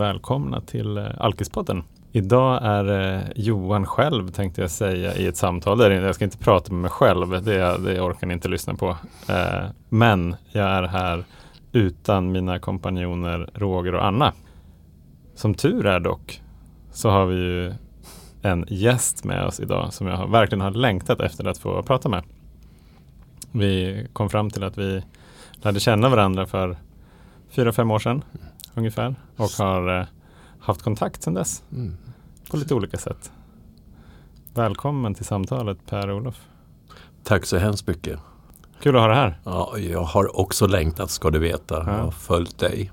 och välkomna till eh, Alkispodden. Idag är eh, Johan själv tänkte jag säga i ett samtal. Jag ska inte prata med mig själv, det, det orkar ni inte lyssna på. Eh, men jag är här utan mina kompanjoner Roger och Anna. Som tur är dock så har vi ju en gäst med oss idag som jag verkligen har längtat efter att få prata med. Vi kom fram till att vi lärde känna varandra för fyra, fem år sedan ungefär och har eh, haft kontakt sedan dess mm. på lite olika sätt. Välkommen till samtalet Per-Olof. Tack så hemskt mycket. Kul att ha dig här. Ja, jag har också längtat ska du veta. Ja. Jag har följt dig.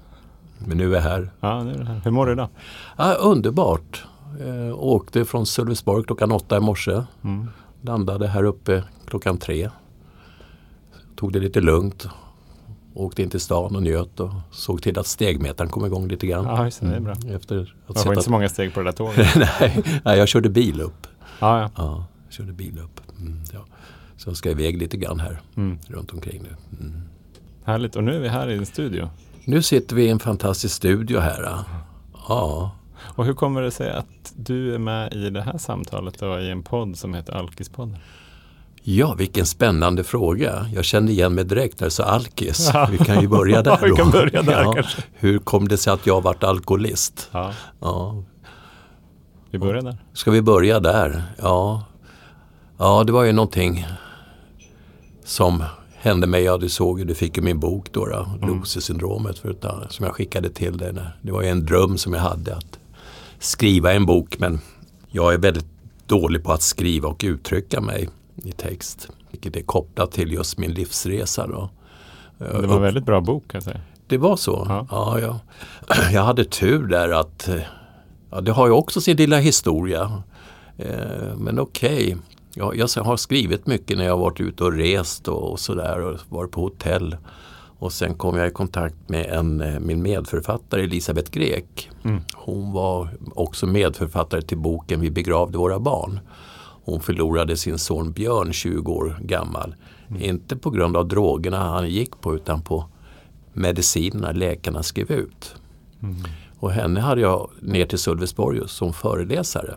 Men nu är jag här. Ja, nu är här. Hur mår du idag? Ja, underbart. Jag eh, åkte från Sölvesborg klockan åtta i morse. Mm. Landade här uppe klockan tre. Tog det lite lugnt. Åkte in till stan och njöt och såg till att stegmätaren kom igång lite grann. Ja, just det, är bra. Mm. Efter att det var inte så många steg på det där tåget. nej, nej, jag körde bil upp. Ja, ja. ja jag körde bil upp. Mm, ja. Så jag ska iväg lite grann här mm. runt omkring nu. Mm. Härligt, och nu är vi här i din studio. Nu sitter vi i en fantastisk studio här. Ja. Och hur kommer det sig att du är med i det här samtalet då, i en podd som heter Alkispodden? Ja, vilken spännande fråga. Jag kände igen mig direkt när du sa alkis. Vi kan ju börja där. vi kan börja där ja. Hur kom det sig att jag varit alkoholist? Ja. ja. Vi börjar där. Ska vi börja där? Ja. Ja, det var ju någonting som hände mig. Ja, du såg ju, du fick ju min bok då, då mm. Loser-syndromet, som jag skickade till dig. Det var ju en dröm som jag hade att skriva en bok men jag är väldigt dålig på att skriva och uttrycka mig i text. Vilket är kopplat till just min livsresa. Då. Det var en väldigt bra bok säga. Det var så? Ja. ja, ja. Jag hade tur där att ja, det har ju också sin lilla historia. Eh, men okej, okay. jag, jag har skrivit mycket när jag varit ute och rest och, och sådär och varit på hotell. Och sen kom jag i kontakt med en, eh, min medförfattare Elisabeth Grek. Mm. Hon var också medförfattare till boken Vi begravde våra barn. Hon förlorade sin son Björn 20 år gammal. Mm. Inte på grund av drogerna han gick på utan på medicinerna läkarna skrev ut. Mm. Och henne hade jag ner till Sölvesborg som föreläsare.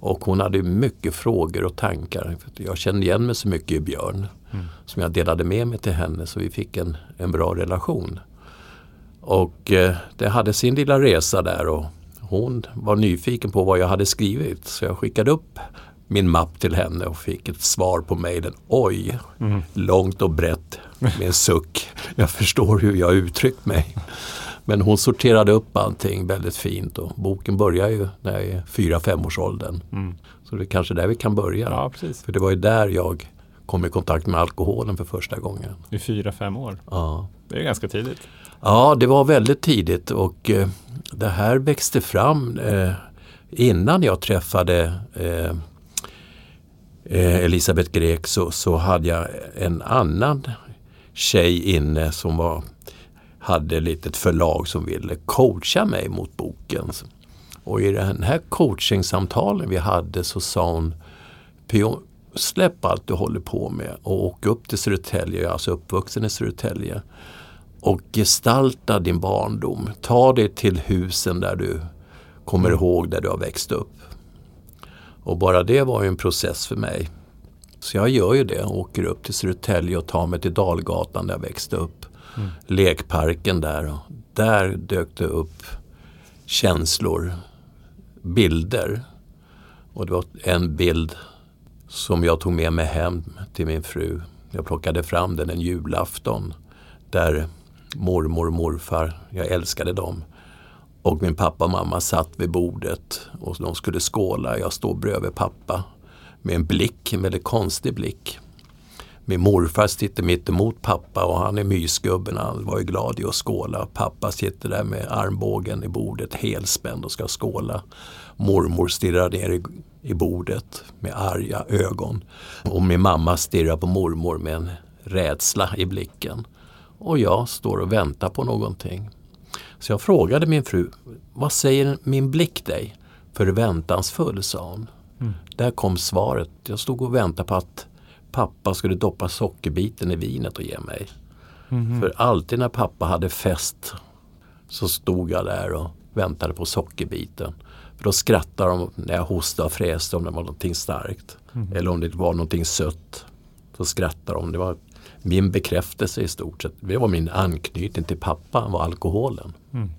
Och hon hade mycket frågor och tankar. Jag kände igen mig så mycket i Björn. Mm. Som jag delade med mig till henne så vi fick en, en bra relation. Och eh, det hade sin lilla resa där och hon var nyfiken på vad jag hade skrivit. Så jag skickade upp min mapp till henne och fick ett svar på mejlen. Oj, mm. långt och brett med en suck. Jag förstår hur jag uttryckt mig. Men hon sorterade upp allting väldigt fint och boken börjar ju när jag är fyra femårsåldern. Mm. Så det är kanske där vi kan börja. Ja. För det var ju där jag kom i kontakt med alkoholen för första gången. I fyra, fem år? Ja. Det är ganska tidigt. Ja, det var väldigt tidigt och eh, det här växte fram eh, innan jag träffade eh, eh Elisabeth Grek så, så hade jag en annan tjej inne som var, hade ett litet förlag som ville coacha mig mot boken. Och i den här coachingsamtalen vi hade så sa hon släpp allt du håller på med och åk upp till Södertälje, jag är alltså uppvuxen i Södertälje. Och gestalta din barndom. Ta dig till husen där du kommer ihåg där du har växt upp. Och bara det var ju en process för mig. Så jag gör ju det, åker upp till Södertälje och tar mig till Dalgatan där jag växte upp. Mm. Lekparken där. Och där dök det upp känslor, bilder. Och det var en bild som jag tog med mig hem till min fru. Jag plockade fram den en julafton där mormor och morfar, jag älskade dem, och min pappa och mamma satt vid bordet och de skulle skåla. Jag står bredvid pappa med en blick, en väldigt konstig blick. Min morfar sitter mitt emot pappa och han är mysgubben. Han var ju glad i att skåla. Pappa sitter där med armbågen i bordet helspänd och ska skåla. Mormor stirrar ner i, i bordet med arga ögon. Och min mamma stirrar på mormor med en rädsla i blicken. Och jag står och väntar på någonting. Så jag frågade min fru, vad säger min blick dig? Förväntansfull, sa hon. Mm. Där kom svaret. Jag stod och väntade på att pappa skulle doppa sockerbiten i vinet och ge mig. Mm. För alltid när pappa hade fest så stod jag där och väntade på sockerbiten. För då skrattade de när jag hostade och fräste om det var någonting starkt. Mm. Eller om det var någonting sött. Så skrattade de. Det var min bekräftelse i stort sett. Det var min anknytning till pappa, var alkoholen. Mm.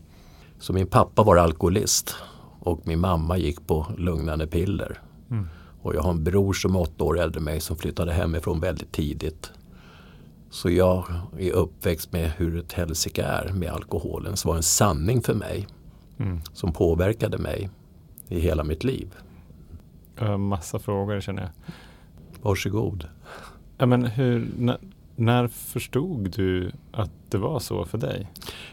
Så min pappa var alkoholist och min mamma gick på lugnande piller. Mm. Och jag har en bror som är åtta år äldre än mig som flyttade hemifrån väldigt tidigt. Så jag är uppväxt med hur ett helsike är med alkoholen. Så var en sanning för mig Mm. som påverkade mig i hela mitt liv. Jag har massa frågor känner jag. Varsågod. Ja, men hur, när, när förstod du att det var så för dig?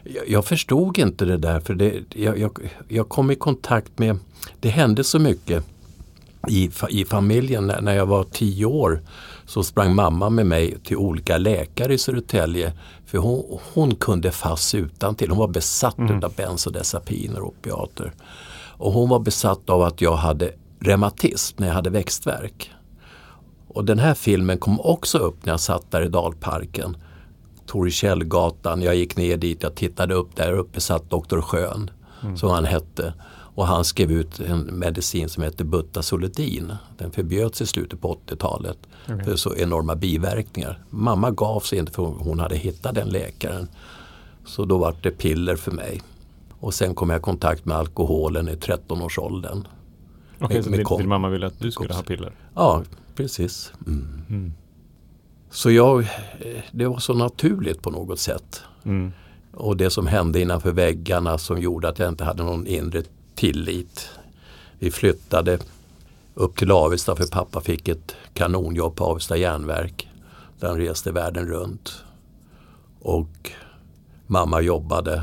Jag, jag förstod inte det där för det, jag, jag, jag kom i kontakt med, det hände så mycket i, i familjen. När, när jag var tio år så sprang mamma med mig till olika läkare i Södertälje. För hon, hon kunde fast utan till. Hon var besatt Mm. av bensodiazepiner och opiater. Och hon var besatt av att jag hade reumatism när jag hade växtvärk. Och den här filmen kom också upp när jag satt där i Dalparken. Torgkällgatan, jag gick ner dit, jag tittade upp, där uppe satt Dr. Schön, som han hette. Och han skrev ut en medicin som heter Butasolidin. Den förbjöds i slutet på 80-talet Okej. för så enorma biverkningar. Mamma gav sig inte för hon hade hittat den läkaren. Så då var det piller för mig. Och sen kom jag i kontakt med alkoholen i 13-årsåldern. Okej, Med- så din, din mamma ville att du skulle ha piller? Ja, precis. Mm. Mm. Så jag, det var så naturligt på något sätt. Mm. Och det som hände innanför väggarna som gjorde att jag inte hade någon inre tillit. Vi flyttade upp till Avesta för pappa fick ett kanonjobb på Avesta järnverk. Där han reste världen runt. Och mamma jobbade.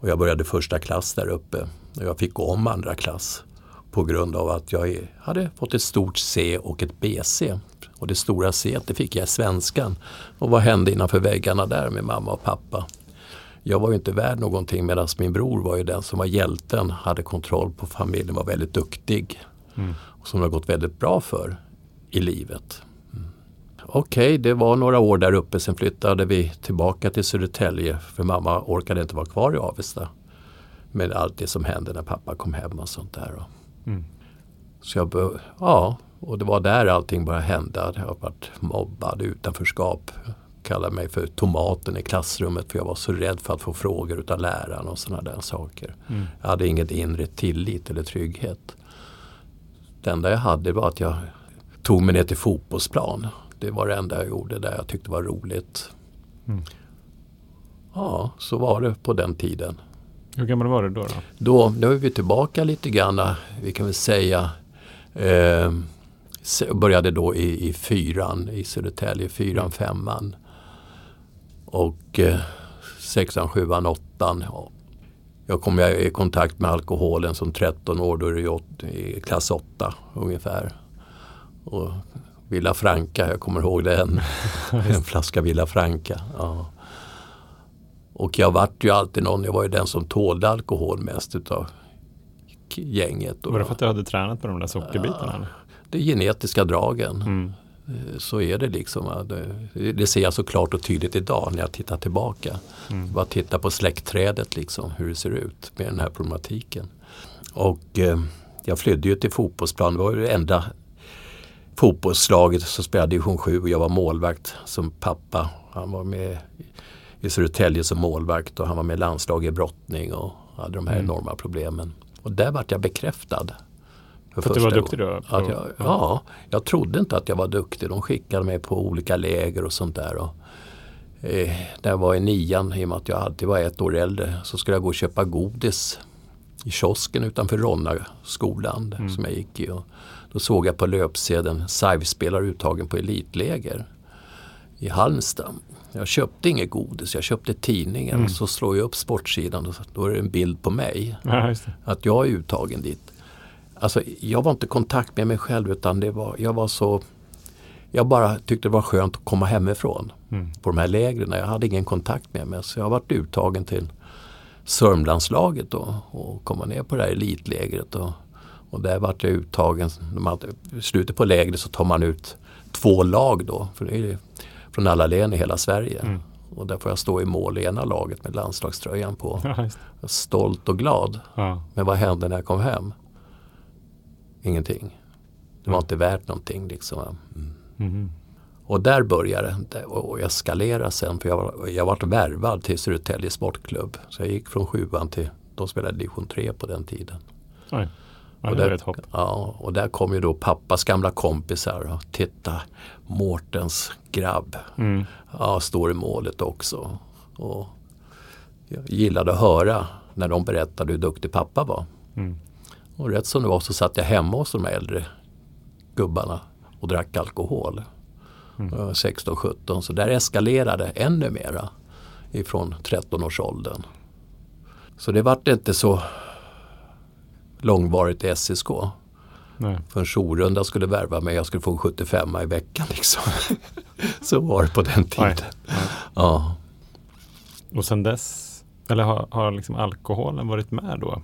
Och jag började första klass där uppe. Och jag fick gå om andra klass. På grund av att jag hade fått ett stort C och ett BC. Och det stora C det fick jag i svenskan. Och vad hände innanför väggarna där med mamma och pappa? Jag var ju inte värd någonting medan min bror var ju den som var hjälten, hade kontroll på familjen, var väldigt duktig. Mm. Och som det har gått väldigt bra för i livet. Mm. Okej, det var några år där uppe, sen flyttade vi tillbaka till Södertälje för mamma orkade inte vara kvar i Avesta. Med allt det som hände när pappa kom hem och sånt där. Mm. så jag, ja, och det var där allting började hända. Jag har varit mobbad, utanförskap. Kallade mig för tomaten i klassrummet för jag var så rädd för att få frågor utav läraren och sådana där saker. Mm. Jag hade ingen inre tillit eller trygghet. Det enda jag hade var att jag tog mig ner till fotbollsplan. Det var det enda jag gjorde där jag tyckte var roligt. Mm. Ja, så var det på den tiden. Hur gammal var du då? då? Då, är vi tillbaka lite grann, vi kan väl säga, eh, började då i, i fyran i Södertälje, fyran, femman. Och eh, sexan, sjuan, åttan. Ja. Jag kom i kontakt med alkoholen som 13 år, då är det åt- i klass 8 ungefär. Och Villa Franca, jag kommer ihåg den. en flaska Villa Franca. Ja. Och jag vart ju alltid någon, jag var ju den som tålde alkohol mest utav gänget. Var det för att du hade tränat på de där sockerbitarna? eller? Det är genetiska dragen. Mm. Eh, Så är det liksom. det ser jag så klart och tydligt idag när jag tittar tillbaka. Mm. Bara titta på släktträdet liksom, hur det ser ut med den här problematiken. Och eh, jag flydde ju till fotbollsplan. Det var ju det enda fotbollslaget som spelade division 7 och jag var målvakt som pappa. Han var med i Södertälje som målvakt och han var med i landslag i brottning och hade de här Mm. enorma problemen. Och där vart jag bekräftad. För att du var duktig då? jag, ja, jag trodde inte att jag var duktig. De skickade mig på olika läger och sånt där. Och, eh, när jag var i nian, i och med att jag alltid var ett år äldre, så skulle jag gå och köpa godis i kiosken utanför Ronna-skolan Mm. som jag gick i. Och då såg jag på löpsedeln SAIV-spelare uttagen på elitläger i Halmstad. Jag köpte inget godis, jag köpte tidningen Mm. så slår jag upp sportsidan och då är det en bild på mig Ja, att jag är uttagen dit. Alltså, jag var inte i kontakt med mig själv utan det var, jag var så jag bara tyckte det var skönt att komma hemifrån Mm. på de här lägren. Jag hade ingen kontakt med mig så jag varit uttagen till Sörmlandslaget då och komma ner på det här elitlägret. Och, och där vart jag uttagen. I slutet på lägret så tar man ut två lag då. För det är från alla län i hela Sverige. Mm. Och där får jag stå i mål i ena laget med landslagströjan på. Ja. Stolt och glad. ja. Men vad hände när jag kom hem? Ingenting. Det var inte värt någonting liksom. Mm. Mhm. Och där började det och eskalera sen. För jag, var, jag var värvad till Södertälje Sportklubb. Så jag gick från sjuan till, de spelade division 3 på den tiden. Oj. Ja, och, där, ja, och där kom ju då pappas gamla kompisar och titta, Mårtens grabb. Mm. Ja, står i målet också. Och jag gillade att höra när de berättade hur duktig pappa var. Mm. Och rätt som det var så satt jag hemma hos de äldre gubbarna och drack alkohol. Mm. Jag var 16-17 så där eskalerade ännu mera ifrån 13-årsåldern. Så det vart inte så långvarigt i SSK. Nej. För en jourrunda skulle värva mig, jag skulle få en 75 i veckan liksom. så var det på den tiden. Oj. Ja. Ja. Och sen dess, eller har, har liksom alkoholen varit med då?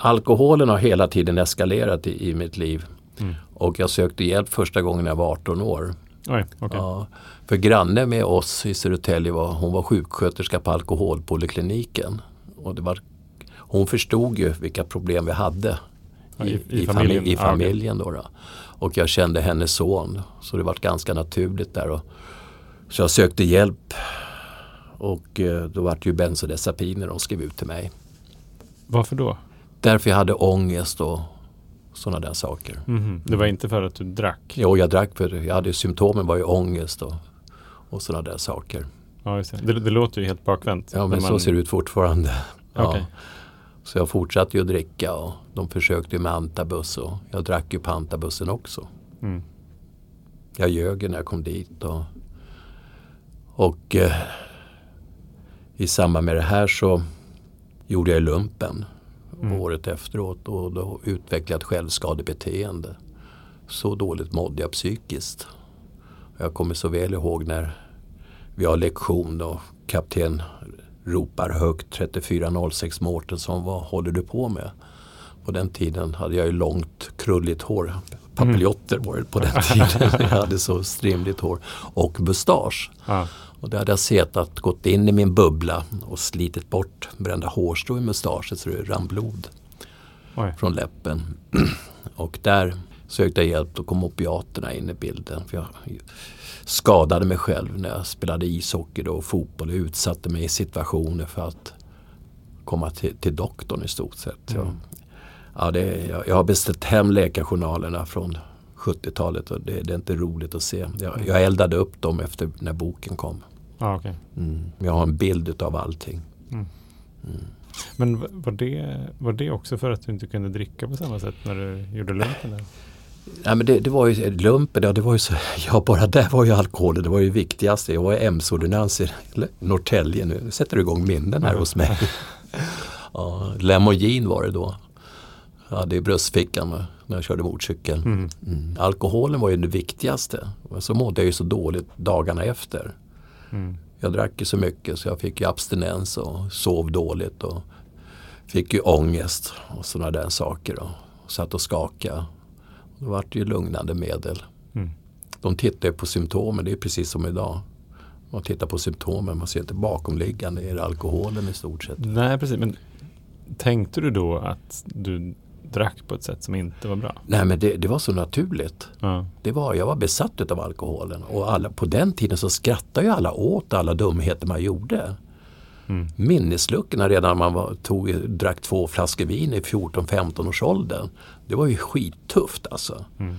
Alkoholen har hela tiden eskalerat i, i mitt liv. Mm. Och jag sökte hjälp första gången när jag var 18 år. Oj, okej. Ja, för granne med oss i Södertälje var, hon var sjuksköterska på alkoholpolikliniken. Och det var, hon förstod ju vilka problem vi hade i, i- i familjen. i familjen då, då. Och jag kände hennes son. Så det var ganska naturligt där. Och, så jag sökte hjälp. Och eh, då var det ju bensodiazepiner de skrev ut till mig. Varför då? Därför jag hade ångest och sådana där saker. Mhm. Det var inte för att du drack? Jo, jag drack för jag hade symptomen var ju ångest och, och sådana där saker. Ja, det. Det, det låter ju helt bakvänt. Ja, men när så ser det ut fortfarande. Ja. Okej. Så jag fortsatte ju att dricka och de försökte ju med antabus och jag drack ju på antabussen också. Mm. Jag ljög när jag kom dit. Och, och eh, i samband med det här så gjorde jag lumpen Mm. året efteråt och då utvecklade ett självskadebeteende. Så dåligt mådde jag psykiskt. Jag kommer så väl ihåg när vi har lektion och kapten ropar högt 3406 Mårtensson, vad håller du på med? På den tiden hade jag ju långt krulligt hår. Papiljotter var det på den tiden. jag hade så strimligt hår. Och mustasch. Ja. Och där hade jag sett att gått in i min bubbla och slitit bort brända hårstrå i mustaschen så det rann blod Oj. från läppen. Och där sökte jag hjälp. Då kom opiaterna in i bilden. För jag skadade mig själv när jag spelade ishockey då, och fotboll. Jag utsatte mig i situationer för att komma till, till doktorn i stort sett. Mm. Ja, det, jag, jag har beställt hem läkarjournalerna från 70-talet och det, det är inte roligt att se. Jag, jag eldade upp dem efter när boken kom. Ja, okej. Mm. Jag har en bild av allting. Men v- var det, var det också för att du inte kunde dricka på samma sätt när du gjorde lumpen? Ja, men det, det var ju lumpen, ja, det var ju så, ja bara där var ju alkoholen, det var ju viktigaste. Jag var MC-ordinans i Norrtälje nu, sätter du igång minnen här Ja. hos mig. ja, Lemogin var det då. Jag hade i bröstfickan när jag körde motorcykel. Mm. Mm. Alkoholen var ju det viktigaste. Så mådde jag ju så dåligt dagarna efter. Mm. Jag drack ju så mycket så jag fick ju abstinens och sov dåligt och fick ju ångest och sådana där saker. Och satt och skakade. Då vart det ju lugnande medel. Mm. De tittar ju på symptomen, det är precis som idag. Man tittar på symptomen, man ser inte bakomliggande, är det alkoholen i stort sett? Nej, precis. Men tänkte du då att du drack på ett sätt som inte var bra? Nej men det, det var så naturligt. Ja. Det var, jag var besatt av alkoholen och alla, på den tiden så skrattade ju alla åt alla dumheter man gjorde. Mm. Minnesluckorna redan när man var, tog, drack två flaskor vin i 14-15 års åldern. Det var ju skittufft alltså. Mm.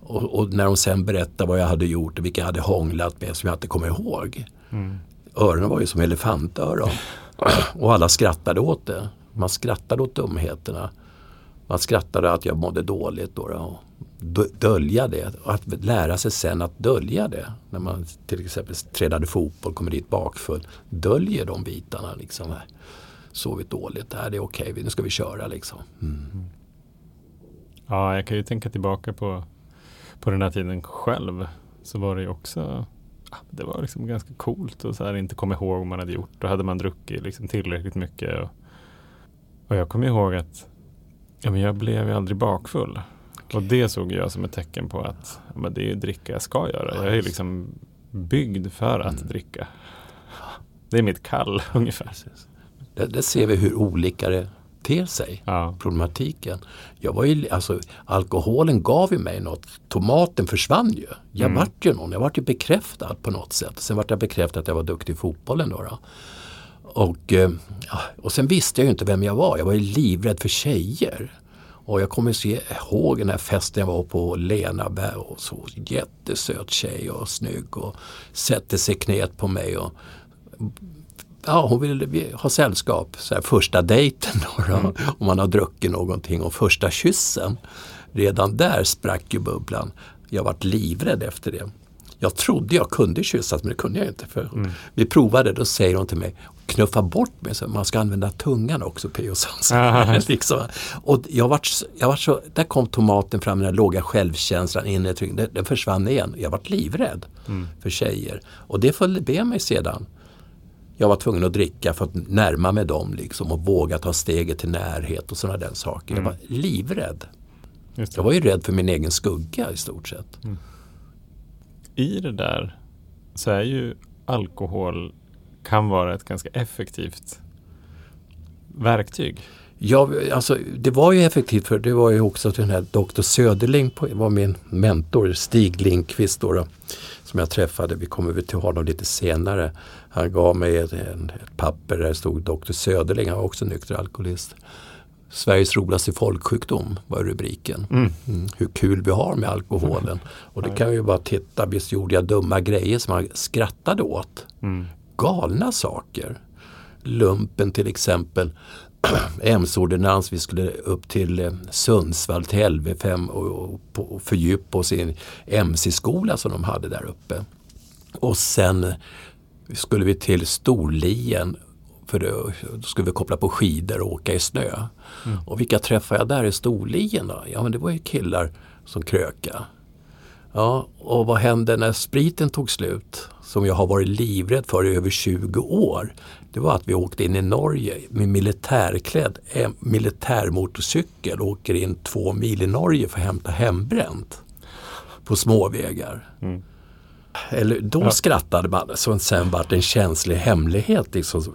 Och, och när de sen berättade vad jag hade gjort och vilka jag hade hånglat med som jag inte kommer ihåg. Mm. Öronen var ju som elefantöron. Och alla skrattade åt det. Man skrattade åt dumheterna. Man skrattade att jag mådde dåligt. Då, och dö- Dölja det. Och att lära sig sen att dölja det. När man till exempel tränade fotboll, kommer dit bakfull. Döljer de bitarna. Liksom. Sovit dåligt, det är okej, nu ska vi köra liksom. Mm. Ja, jag kan ju tänka tillbaka på, på den här tiden själv. Så var det ju också det var liksom ganska coolt att så här inte komma ihåg vad man hade gjort. Då hade man druckit liksom tillräckligt mycket. Och, och jag kommer ihåg att ja, men jag blev ju aldrig bakfull. Och det såg jag som ett tecken på att ja, men det är ju dricka jag ska göra. Jag är ju liksom byggd för att Mm. dricka. Det är mitt kall ungefär. Där, där ser vi hur olika det ter sig, Ja. problematiken. Jag var ju, alltså, alkoholen gav ju mig något. Tomaten försvann ju. Jag Mm. vart ju någon. Jag vart ju bekräftad på något sätt. Sen vart jag bekräftad att jag var duktig i fotbollen. Då, då. Och, eh, och sen visste jag ju inte vem jag var. Jag var ju livrädd för tjejer. Och jag kommer se ihåg den här festen jag var på Lenaberg och så jättesöt tjej och snygg och sätter sig knät på mig. Och, ja, hon ville vi- ha sällskap. Så här, första dejten då, då om man har druckit någonting och första kyssen. Redan där sprack ju bubblan. Jag vart livrädd efter det. Jag trodde jag kunde kyssas men det kunde jag inte. För Vi provade, då säger hon till mig knuffa bort mig, så man ska använda tungan också P.O. Liksom. Och jag vart, så- jag vart så, där kom tomaten fram, den här låga självkänslan, inre den, den försvann igen. Jag vart livrädd för tjejer. Och det följde med mig sedan. Jag var tvungen att dricka för att närma mig dem liksom, och våga ta steget till närhet och sådana där saker. Jag var livrädd. Jag var ju rädd för min egen skugga i stort sett. I det där så är ju alkohol kan vara ett ganska effektivt verktyg. Ja, alltså, det var ju effektivt för det var ju också den här doktor Söderling på, var min mentor, Stig Lindqvist då, då, som jag träffade. Vi kommer väl till honom lite senare. Han gav mig ett, ett papper där det stod doktor Söderling, han var också nykter alkoholist. Sveriges roligaste folksjukdom var rubriken. Mm. Mm, hur kul vi har med alkoholen. Och det kan vi ju bara titta, visst gjorde jag dumma grejer som man skrattade åt. Mm. Galna saker. Lumpen till exempel. MC-ordinans, vi skulle upp till eh, Sundsvall till LV5 och, och, fördjupa oss i en MC-skola som de hade där uppe. Och sen eh, skulle vi till Storlien för då, skulle vi koppla på skidor och åka i snö. Och vilka träffade jag där i Storlien då? Ja men det var ju killar som kröka. Ja, och vad hände när spriten tog slut? Som jag har varit livrädd för i över 20 år. Det var att vi åkte in i Norge med militärklädd eh, militärmotorcykel och åker in två mil i Norge för att hämta hembränt. På småvägar. Mm. Eller då Ja. skrattade man så sen vart det en känslig hemlighet. Liksom,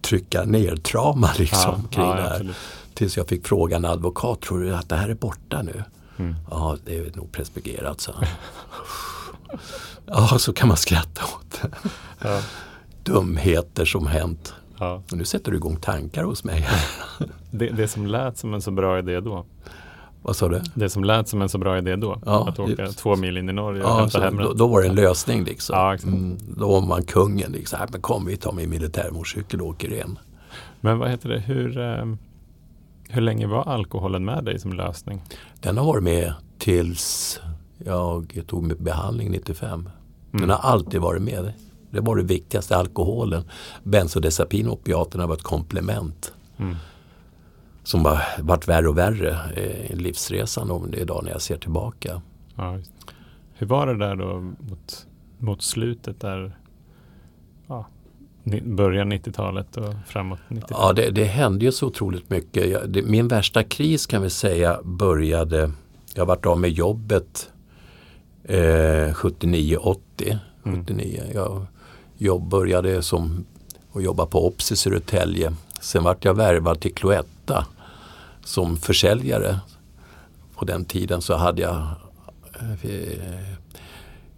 trycka ner trauma liksom, Ja, kring ja, det här. absolut. Tills jag fick fråga en advokat, tror du att det här är borta nu? Mm. Ja, det är nog preskriberat, så. Ja, så kan man skratta åt det. Dumheter som hänt. Ja. Och nu sätter du igång tankar hos mig. Det, det som lät som en så bra idé då. Vad sa du? Det som lät som en så bra idé då. Ja, att åka just. två mil in i Norge och Ja, hämta hem då, då var det en lösning liksom. Ja, mm, då var man kungen. Liksom. Men kom vi tar min militärmotorcykel och åker in. Men vad heter det, hur, eh, hur länge var alkoholen med dig som lösning? Den har varit med tills jag tog med behandling 95. Den Mm. har alltid varit med. Det var det viktigaste, alkoholen. Bensodiazepin och opiaterna var ett komplement. Mm. Som har varit värre och värre eh, i livsresan om det idag när jag ser tillbaka. Ja. Hur var det där då mot, mot slutet där, ja, början 90-talet och framåt 90-talet? Ja, det, det hände ju så otroligt mycket. Jag, det, min värsta kris kan vi säga började, jag varit av med jobbet eh, 79-80. Mm. 79. Jag började som att jobba på Ops i Södertälje. Sen vart jag värvad till Cloetta som försäljare. På den tiden så hade jag eh,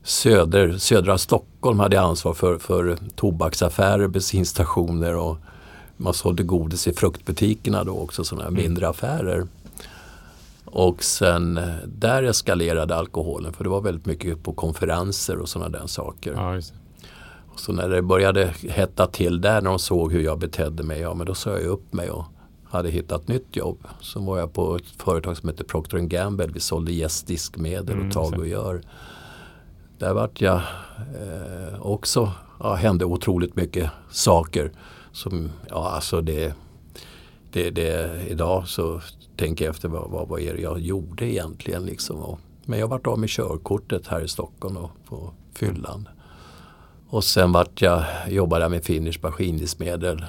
söder, södra Stockholm hade jag ansvar för, för tobaksaffärer, bensinstationer och man sålde godis i fruktbutikerna då också, sådana här mindre affärer. Och sen eh, där eskalerade alkoholen för det var väldigt mycket på konferenser och sådana där saker. Ja. Så när det började hetta till där när de såg hur jag betedde mig, ja men då sa jag upp mig och hade hittat nytt jobb. Så var jag på ett företag som heter Procter Gamble. Vi sålde gästdiskmedel Mm, och tag och gör. Där vart jag eh, också, ja, hände otroligt mycket saker. Som, ja alltså det, det, det, idag så tänker jag efter vad, vad, vad är det jag gjorde egentligen liksom. Och, men jag vart av med körkortet här i Stockholm och på fyllan. Och sen vart jag, jobbade jag med Finish Maskindiskmedel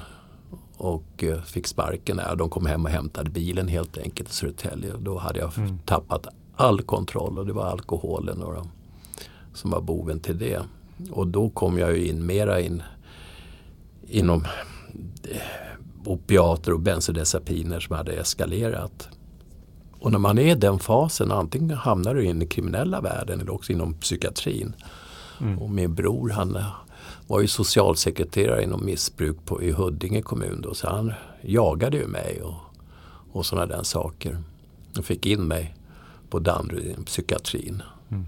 och eh, fick sparken där. De kom hem och hämtade bilen helt enkelt i Södertälje. Då hade jag Mm. tappat all kontroll och det var alkoholen och de, som var boven till det. Och då kom jag ju in mera in inom eh, opiater och bensodiazepiner som hade eskalerat. Och när man är i den fasen, antingen hamnar du i den kriminella världen eller också inom psykiatrin. Mm. Och min bror han eh, var ju socialsekreterare inom missbruk på, i Huddinge kommun då, så han jagade ju mig och, och sådana där saker. Och fick in mig på Danderyd, psykiatrin. Mm.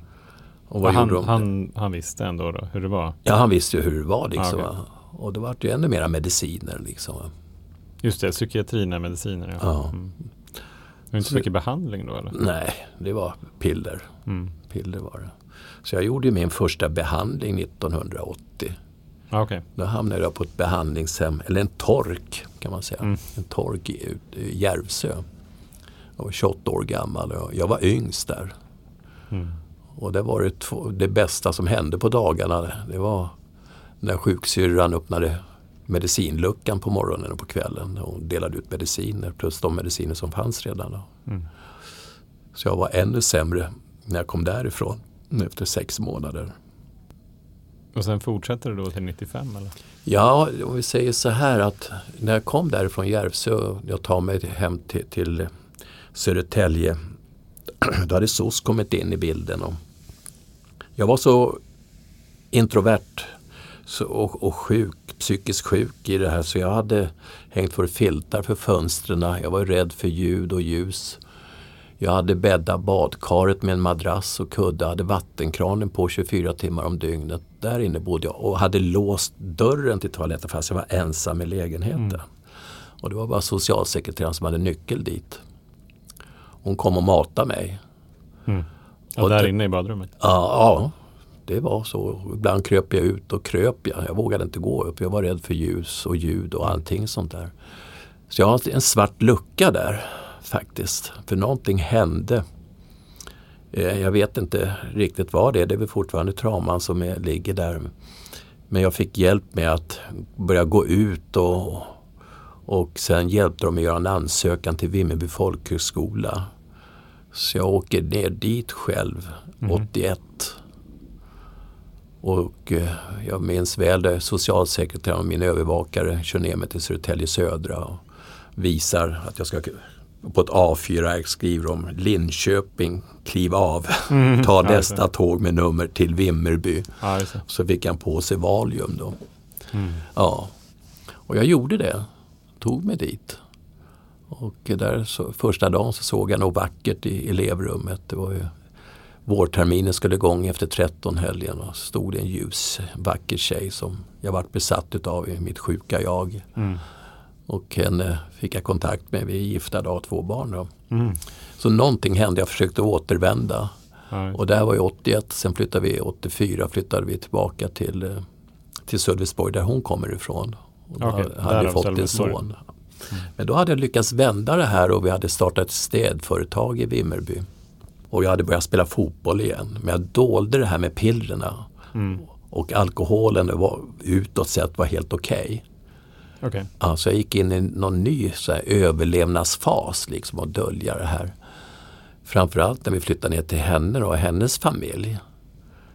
Och vad han, han, han, visste ändå då hur det var? Ja, han visste ju hur det var. Liksom, ah, okay. Och det var ju ännu mera mediciner. Liksom. Just det, psykiatrin är mediciner. Ja. ja. Mm. Det var inte så mycket behandling då? Eller? Nej, det var piller. Mm. Piller var det. Så jag gjorde min första behandling 1980. Ah, okay. Då hamnade jag på ett behandlingshem, eller en tork kan man säga. Mm. En tork i, i Järvsö. Jag var 28 år gammal och jag var yngst där. Mm. Och det var det, två, det bästa som hände på dagarna. Det var när sjuksyrran öppnade medicinluckan på morgonen och på kvällen och delade ut mediciner plus de mediciner som fanns redan. Mm. Så jag var ännu sämre när jag kom därifrån efter sex månader. Och sen fortsätter det då till 95 eller? Ja, om vi säger så här att när jag kom därifrån Järvsö, jag tar mig hem till, till Södertälje, då hade SOS kommit in i bilden. Och jag var så introvert så, och, och sjuk, psykiskt sjuk i det här så jag hade hängt för filtar för fönstren. Jag var rädd för ljud och ljus. Jag hade bäddat badkaret med en madrass och kudde, hade vattenkranen på 24 timmar om dygnet. Där inne bodde jag och hade låst dörren till toaletten fast jag var ensam i lägenheten. Mm. Och det var bara socialsekreteraren som hade nyckel dit. Hon kom och matade mig. Mm. Ja, där inne i badrummet? Ja, ja, det var så. Ibland kröp jag ut och kröp jag. Jag vågade inte gå upp. Jag var rädd för ljus och ljud och allting sånt där. Så jag har en svart lucka där faktiskt. För någonting hände. Eh, jag vet inte riktigt vad det är. Det är väl fortfarande trauman som är, ligger där. Men jag fick hjälp med att börja gå ut och, och sen hjälpte de mig att göra en ansökan till Vimmerby folkhögskola. Så jag åker ner dit själv, mm. 81. Och eh, jag minns väl det, socialsekreteraren och min övervakare kör ner mig till Södertälje Södra och visar att jag ska på ett A4-ark skriver de Linköping, kliv av, mm, ta nästa tåg med nummer till Vimmerby. Ja, så fick han på sig Valium då. Mm. Ja. Och jag gjorde det, tog mig dit. Och där så, första dagen så såg jag något vackert i elevrummet. Det var ju vårterminen skulle igång efter 13 helgen och stod det en ljus vacker tjej som jag varit besatt utav i mitt sjuka jag. Mm. Och henne fick jag kontakt med. Vi är gifta och har två barn. Då. Mm. Så någonting hände. Jag försökte återvända. Nej. Och det här var ju 81. Sen flyttade vi 84 flyttade vi tillbaka till, eh, till Sölvesborg där hon kommer ifrån. Och då okay, hade jag fått en son. Mm. Men då hade jag lyckats vända det här och vi hade startat ett städföretag i Vimmerby. Och jag hade börjat spela fotboll igen. Men jag dolde det här med pillerna. Mm. Och alkoholen var utåt sett var helt okej. Okay. Okay. Alltså jag gick in i någon ny så här, överlevnadsfas liksom och dölja det här. Framförallt när vi flyttade ner till henne och hennes familj.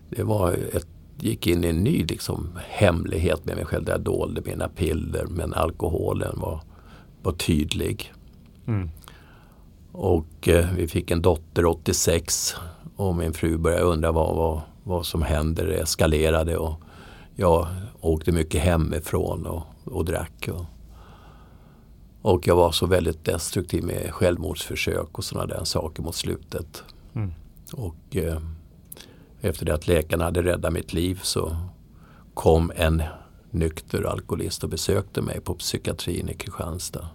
Det var ett, gick in i en ny liksom, hemlighet med mig själv där jag dolde mina piller men alkoholen var, var tydlig. Mm. Och eh, vi fick en dotter 86 och min fru började undra vad, vad, vad som händer. Det eskalerade och jag åkte mycket hemifrån och och drack. Och, och jag var så väldigt destruktiv med självmordsförsök och sådana där saker mot slutet. Mm. Och eh, efter det att läkarna hade räddat mitt liv så kom en nykter alkoholist och besökte mig på psykiatrin i Kristianstad.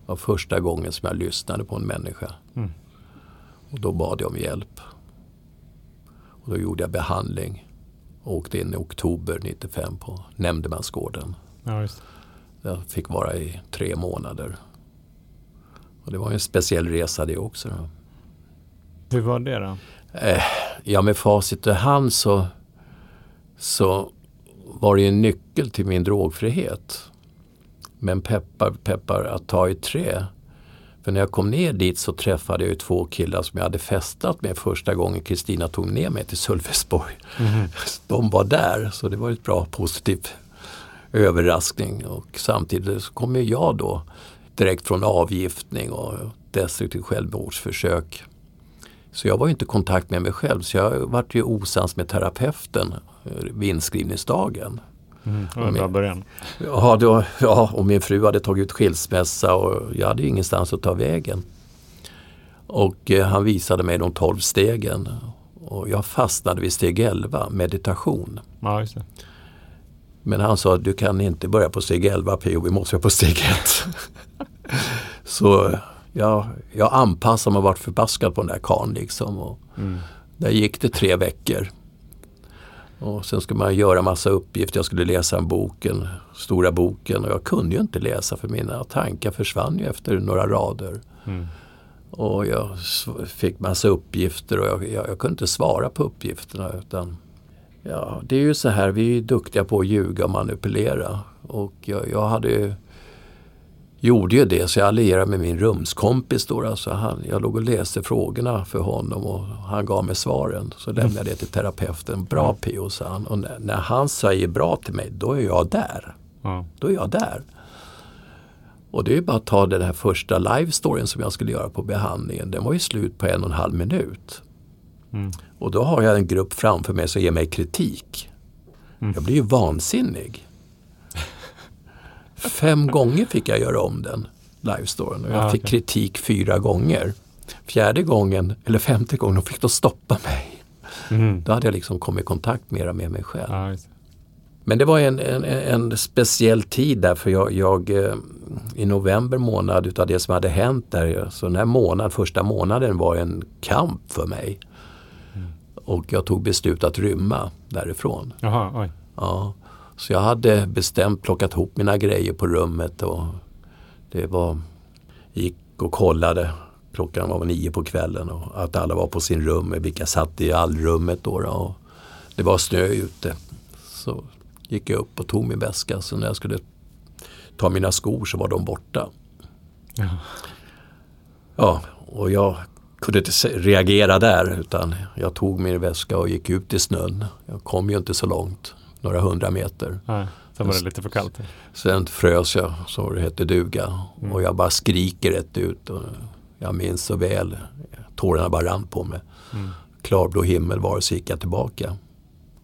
Det var första gången som jag lyssnade på en människa. Mm. Och då bad jag om hjälp. Och då gjorde jag behandling. Och åkte in i oktober 95 på Nämndemansgården. Ja, just. Jag fick vara i tre månader. Och det var en speciell resa det också. Då. Hur var det då? Eh, ja, med facit i hand så, så var det en nyckel till min drogfrihet. Men peppar, peppar att ta i trä. För när jag kom ner dit så träffade jag två killar som jag hade festat med första gången Kristina tog ner mig till Sölvesborg. Mm. De var där, så det var ett bra positivt överraskning och samtidigt så kommer jag då direkt från avgiftning och destruktivt självmordsförsök. Så jag var inte i kontakt med mig själv så jag vart ju osams med terapeuten vid inskrivningsdagen. Mm, bra början. Ja, då, ja, och min fru hade tagit ut skilsmässa och jag hade ingenstans att ta vägen. Och eh, han visade mig de tolv stegen och jag fastnade vid steg 11, meditation. Ja. Men han sa att du kan inte börja på steg 11 PO, vi måste vara på steg 1. Så ja, jag anpassade mig och vart förbaskad på den där karln liksom. Och Mm. Där gick det tre veckor. Och sen skulle man göra massa uppgifter. Jag skulle läsa en boken, stora boken och jag kunde ju inte läsa för mina tankar försvann ju efter några rader. Mm. Och jag fick massa uppgifter och jag, jag, jag kunde inte svara på uppgifterna. Utan, ja, det är ju så här, vi är duktiga på att ljuga och manipulera. Och jag, jag hade ju, gjorde ju det så jag allierade med min rumskompis. Då, alltså han, jag låg och läste frågorna för honom och han gav mig svaren. Så lämnade jag det till terapeuten. Bra PO, sa han. Och när, när han säger bra till mig, då är jag där. Ja. Då är jag där. Och det är bara att ta den här första live-storyn som jag skulle göra på behandlingen. Den var ju slut på en och en halv minut. Mm. Och då har jag en grupp framför mig som ger mig kritik. Mm. Jag blir ju vansinnig. Fem gånger fick jag göra om den live-storyn och jag Ja, fick okej. kritik fyra gånger. Fjärde gången, eller femte gången, de fick de stoppa mig. Mm. Då hade jag liksom kommit i kontakt mera med mig själv. Det. Men det var en, en, en speciell tid där för jag, jag eh, i november månad utav det som hade hänt där, så den här månaden, första månaden var en kamp för mig. Och jag tog beslut att rymma därifrån. Jaha, oj. Ja. Så jag hade bestämt plockat ihop mina grejer på rummet och det var, gick och kollade. Klockan var nio på kvällen och att alla var på sin rum, vilka satt i allrummet då. och det var snö ute. Så gick jag upp och tog min väska. Så när jag skulle ta mina skor så var de borta. Ja. Ja, och jag kunde inte reagera där utan jag tog min väska och gick ut i snön. Jag kom ju inte så långt, några hundra meter. Nej, sen var det lite för kallt. Sen frös jag, så det hette duga. Mm. Och jag bara skriker rätt ut. Och jag minns så väl, tårarna bara rann på mig. Mm. Klarblå himmel var det så gick jag tillbaka.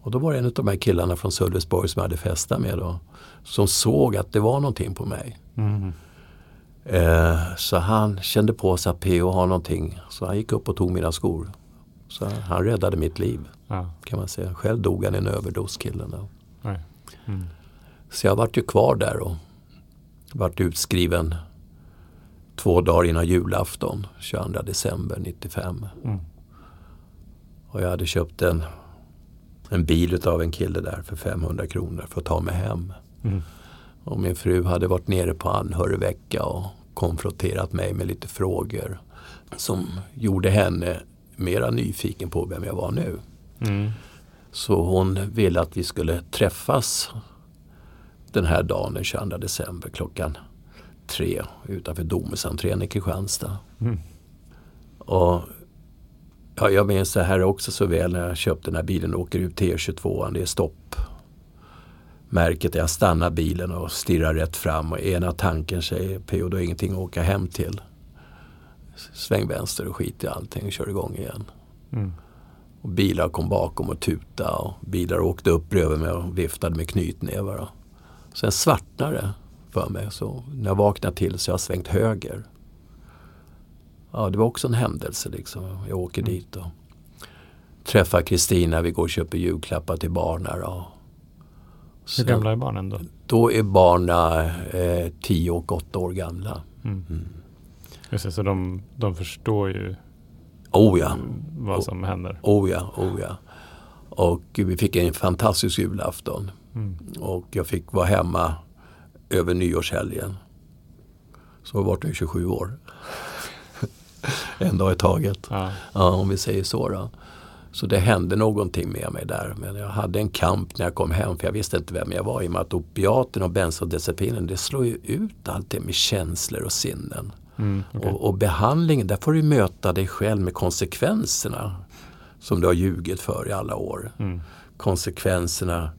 Och då var det en av de här killarna från Sölvesborg som jag hade festat med då. Som såg att det var någonting på mig. Mm. Eh, så han kände på sig att PO har någonting. Så han gick upp och tog mina skor. Så han räddade mitt liv Ja, kan man säga. Själv dog han i en överdos killen. Mm. Så jag vart ju kvar där och vart utskriven två dagar innan julafton, 22 december 95. Mm. Och jag hade köpt en, en bil av en kille där för 500 kronor för att ta mig hem. Mm. Och min fru hade varit nere på anhörigvecka och konfronterat mig med lite frågor som gjorde henne mera nyfiken på vem jag var nu. Mm. Så hon ville att vi skulle träffas den här dagen den 22 december klockan tre utanför Domusentrén i Kristianstad. Mm. Och ja, jag minns det här också så väl när jag köpte den här bilen och åker ut T22. Det är stopp. Märket jag stannar bilen och stirrar rätt fram och ena tanken säger PO, du har ingenting att åka hem till. Sväng vänster och skit i allting och kör igång igen. Mm. Och bilar kom bakom och tuta och bilar åkte upp bredvid mig och viftade med knytnävar. Sen svartnade det för mig. Så när jag vaknade till så har jag svängt höger. Ja, det var också en händelse liksom. Jag åker dit och träffar Kristina. Vi går och köper julklappar till barnen. Och Hur gamla är barnen då? Då är barnen eh, 10 och 8 år gamla. Mm. Just det, så de, de förstår ju Oh ja, vad som händer. oh ja, oh ja. Och vi fick en fantastisk julafton. Mm. Och jag fick vara hemma över nyårshelgen. Så jag har varit nu i 27 år. en dag i taget. Ja. Ja, om vi säger så då. Så det hände någonting med mig där. Men jag hade en kamp när jag kom hem för jag visste inte vem jag var i och med att opiaten och bensodiazepinen det slår ju ut allt det med känslor och sinnen. Mm, okej. Och, och behandlingen, där får du möta dig själv med konsekvenserna som du har ljugit för i alla år. Mm. Konsekvenserna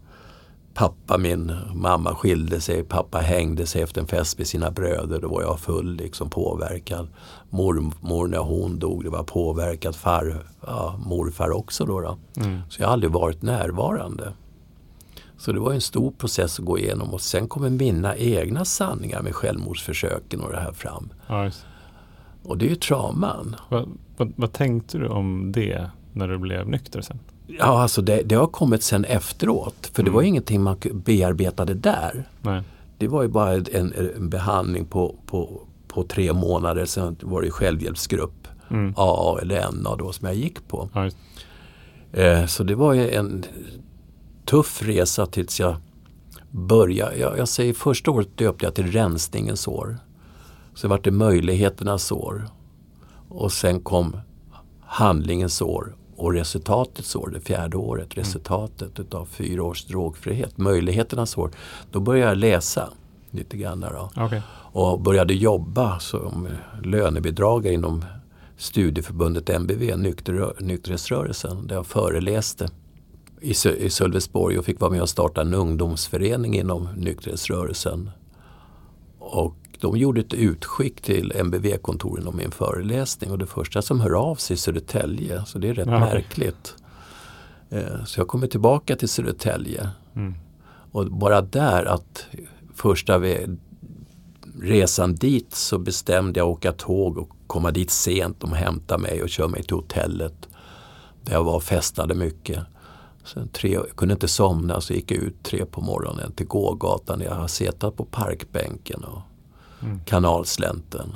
pappa, min mamma skilde sig, pappa hängde sig efter en fest med sina bröder. Då var jag full, liksom påverkad. Mormor när hon dog, det var påverkat. Far, ja, morfar också då. då. Mm. Så jag har aldrig varit närvarande. Så det var en stor process att gå igenom och sen kommer mina egna sanningar med självmordsförsöken och det här fram. Ja. Och det är ju trauman. Vad, vad, vad tänkte du om det när du blev nykter sen? Ja, alltså det, det har kommit sen efteråt. För det Mm. var ingenting man bearbetade där. Nej. Det var ju bara en, en behandling på, på, på tre månader. Sen var det självhjälpsgrupp, Mm. AA eller NA då, som jag gick på. Ja. Eh, så det var ju en tuff resa tills jag började. Jag, jag säger första året döpte jag till rensningens år. Sen var det möjligheternas år. Och sen kom handlingens år och resultatets år, det fjärde året. Resultatet utav fyra års drogfrihet. Möjligheternas år. Då började jag läsa lite grann. Då Okej. och började jobba som lönebidragare inom studieförbundet MBV, nykter, nykterhetsrörelsen, där jag föreläste i, Sö- i Sölvesborg och fick vara med och starta en ungdomsförening inom nykterhetsrörelsen. Och de gjorde ett utskick till MBV-kontoren om min föreläsning och det första som hör av sig är Södertälje, så det är rätt Ja, märkligt. Eh, Så jag kommer tillbaka till Södertälje Mm. och bara där att första resan dit så bestämde jag åka tåg och komma dit sent. De hämtade mig och kör mig till hotellet. Där jag var och festade mycket. Sen tre, jag kunde inte somna så gick jag ut tre på morgonen till gågatan. Jag har suttit på parkbänken och Mm. kanalslänten.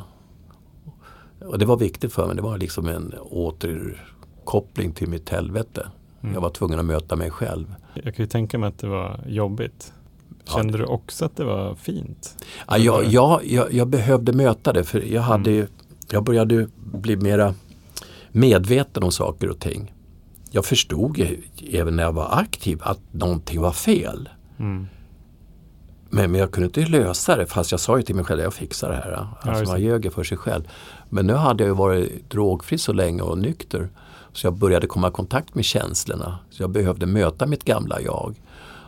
Och det var viktigt för mig. Det var liksom en återkoppling till mitt helvete. Mm. Jag var tvungen att möta mig själv. Jag kan ju tänka mig att det var jobbigt. Ja, Kände du också att det var fint? Ja, jag, jag, jag, jag behövde möta det för jag, hade, ju- jag började bli mera medveten om saker och ting. Jag förstod ju även när jag var aktiv att någonting var fel. Mm. Men, men jag kunde inte lösa det fast jag sa ju till mig själv att jag fixar det här. Alltså man ljög för sig själv. Men nu hade jag ju varit drogfri så länge och nykter. Så jag började komma i kontakt med känslorna. Så jag behövde möta mitt gamla jag.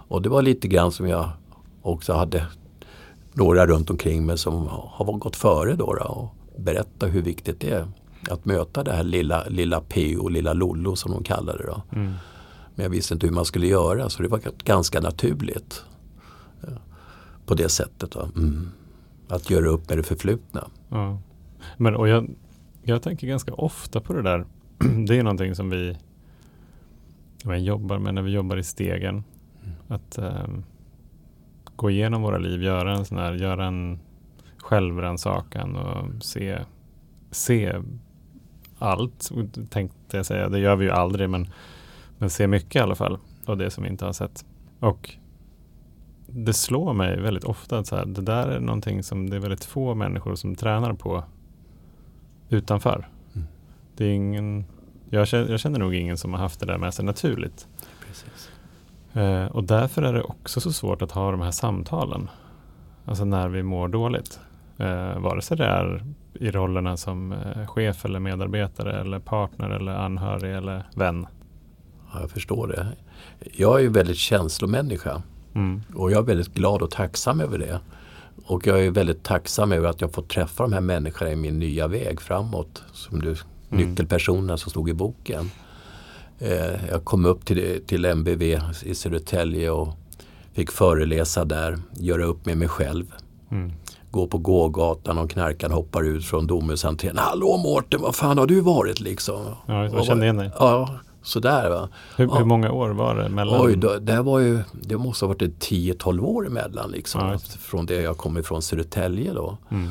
Och det var lite grann som jag också hade några runt omkring mig som har gått före då, då och berätta hur viktigt det är att möta det här lilla, lilla PO, lilla Lollo som de kallar det. Då. Mm. Men jag visste inte hur man skulle göra så det var ganska naturligt. På det sättet. Mm. Att göra upp med det förflutna. Ja. Men, och jag, jag tänker ganska ofta på det där. Det är någonting som vi jobbar med när vi jobbar i stegen. Att ehm, gå igenom våra liv, göra en sån här, göra en självrannsakan och se, se allt, tänkte jag säga. Det gör vi ju aldrig, men, men se mycket i alla fall av det som vi inte har sett. Och det slår mig väldigt ofta att så här, det där är någonting som det är väldigt få människor som tränar på utanför. Mm. Det är ingen, jag, känner, jag känner nog ingen som har haft det där med sig naturligt. Precis. Eh, och därför är det också så svårt att ha de här samtalen. Alltså när vi mår dåligt. Eh, vare sig det är i rollerna som eh, chef eller medarbetare eller partner eller anhörig eller vän. Ja, jag förstår det. Jag är ju väldigt känslomänniska Mm. och jag är väldigt glad och tacksam över det. Och jag är väldigt tacksam över att jag får träffa de här människorna i min nya väg framåt. Som du, nyckelpersonerna som stod i boken. Eh, jag kom upp till, till MBV i Södertälje och fick föreläsa där, göra upp med mig själv. Mm. Gå på gågatan och knarkaren hoppar ut från Domusentrén. Hallå Mårten, vad fan har du varit liksom? Ja, jag kände igen dig. Ja, sådär va. Hur, Ja. hur många år var det mellan? Oj, då, det, var ju, det måste ha varit ett 10-12 år emellan liksom. Ja, från det jag kom ifrån Södertälje då. Mm.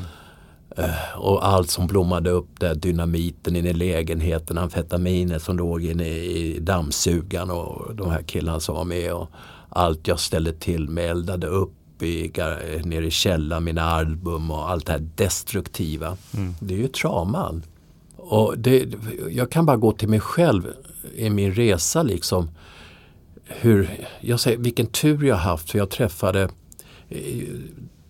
Och allt som blommade upp där, dynamiten inne i lägenheten, amfetaminet som låg inne i dammsugaren och de här killarna som var med. Och allt jag ställde till med, eldade upp i, nere i källaren, mina album och allt det här destruktiva. Mm. Det är ju trauman. Och det, jag kan bara gå till mig själv i min resa liksom. Hur, jag säger, vilken tur jag haft för jag träffade eh,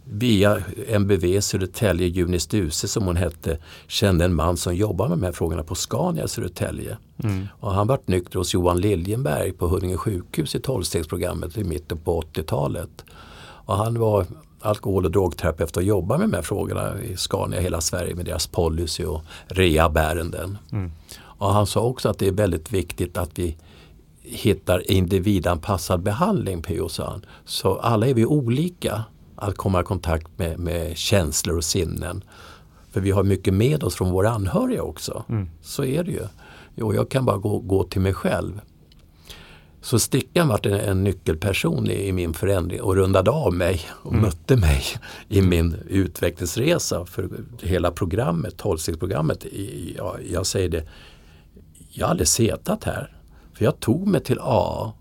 via MBV Södertälje, Junis Duse som hon hette, kände en man som jobbar med de här frågorna på Scania Södertälje. Mm. Och han vart nykter hos Johan Liljenberg på Huddinge sjukhus i tolvstegsprogrammet i mitten på 80-talet. Och han var alkohol och drogterapeut och jobbar med de här frågorna i Scania hela Sverige med deras policy och rehabärenden. Mm. Och han sa också att det är väldigt viktigt att vi hittar individanpassad behandling PO. Så alla är vi olika att komma i kontakt med, med känslor och sinnen. För vi har mycket med oss från våra anhöriga också. Mm. Så är det ju. Jo, jag kan bara gå, gå till mig själv. Så Stickan var en, en nyckelperson i, i, min förändring och rundade av mig och mm. mötte mig i min utvecklingsresa för hela programmet, tolvstegsprogrammet. Ja, jag säger det, jag har aldrig setat här. För jag tog mig till A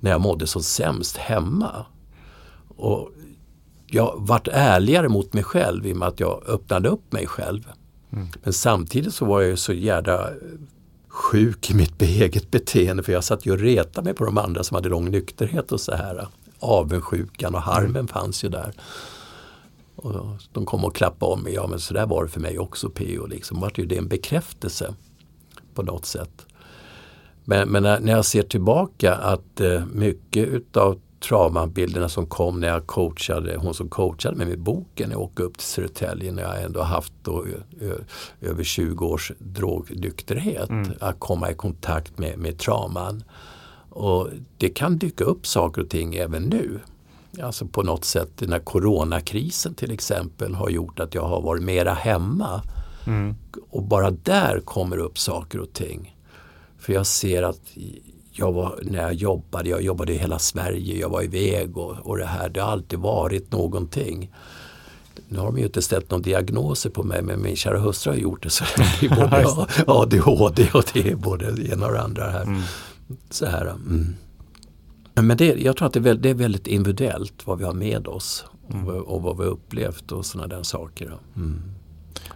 när jag mådde som sämst hemma. Och jag vart ärligare mot mig själv i och med att jag öppnade upp mig själv. Mm. Men samtidigt så var jag så jävla sjuk i mitt eget beteende för jag satt ju och retade mig på de andra som hade lång nykterhet och så här. Avundsjukan och harmen fanns ju där. Och de kom och klappade om mig. Ja men så där var det för mig också PO. Liksom vart ju det en bekräftelse på något sätt. Men, men när, jag ser tillbaka att eh, mycket utav traumabilderna som kom när jag coachade, hon som coachade mig med boken, jag åkte upp till Södertälje när jag ändå haft då, över 20 års drognykterhet, mm. att komma i kontakt med, med trauman. Och det kan dyka upp saker och ting även nu. Alltså på något sätt den här coronakrisen till exempel har gjort att jag har varit mera hemma. Mm. Och bara där kommer upp saker och ting. För jag ser att jag var, när jag jobbade, jag jobbade i hela Sverige, jag var iväg och, och det här. Det har alltid varit någonting. Nu har de ju inte ställt någon diagnoser på mig men min kära hustru har gjort det. Så det är både ADHD och det är både det ena och det andra här. Mm. Så här mm. Men det, jag tror att det är, väldigt, det är väldigt individuellt vad vi har med oss mm. och, och, vad vi har upplevt och sådana där saker. Mm.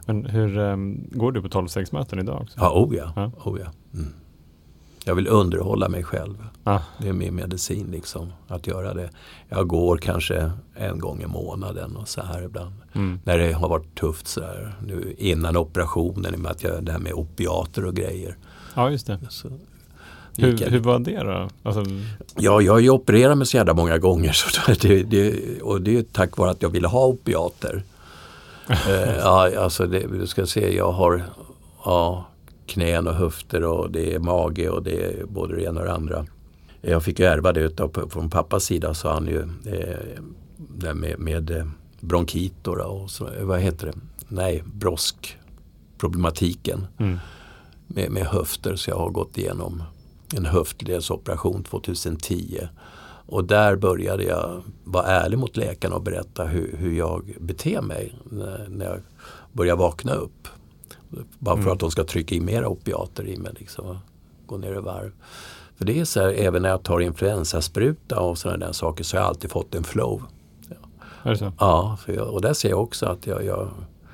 Men hur um, går du på tolvstegsmöten idag? Också? Ja, oh ja. ja. Oh ja. Mm. Jag vill underhålla mig själv. Ah. Det är min medicin liksom, att göra det. Jag går kanske en gång i månaden och så här ibland. Mm. När det har varit tufft så här. Nu innan operationen, med att jag, det här med opiater och grejer. Ja, just det. Så, hur, hur, var det då? Alltså... Ja, jag har ju opererat mig så jävla många gånger. Så det, det, och det är tack vare att jag ville ha opiater. Uh, ja, alltså det, du ska se, jag har ja, knän och höfter och det är mage och det är både det ena och det andra. Jag fick ju ärva det utav, från pappas sida så han ju eh, det med, med eh, bronkit och så, vad heter det? Nej, broskproblematiken mm. med, med höfter så jag har gått igenom en höftledsoperation 2010. Och där började jag vara ärlig mot läkarna och berätta hur, hur jag beter mig när, när jag börjar vakna upp. Bara för mm. att de ska trycka in mera opiater i mig. Liksom, gå ner i varv. För det är så här, även när jag tar influensaspruta och sådana där saker så har jag alltid fått en flow. Ja, är det så? Ja, jag, och där ser jag också att jag, jag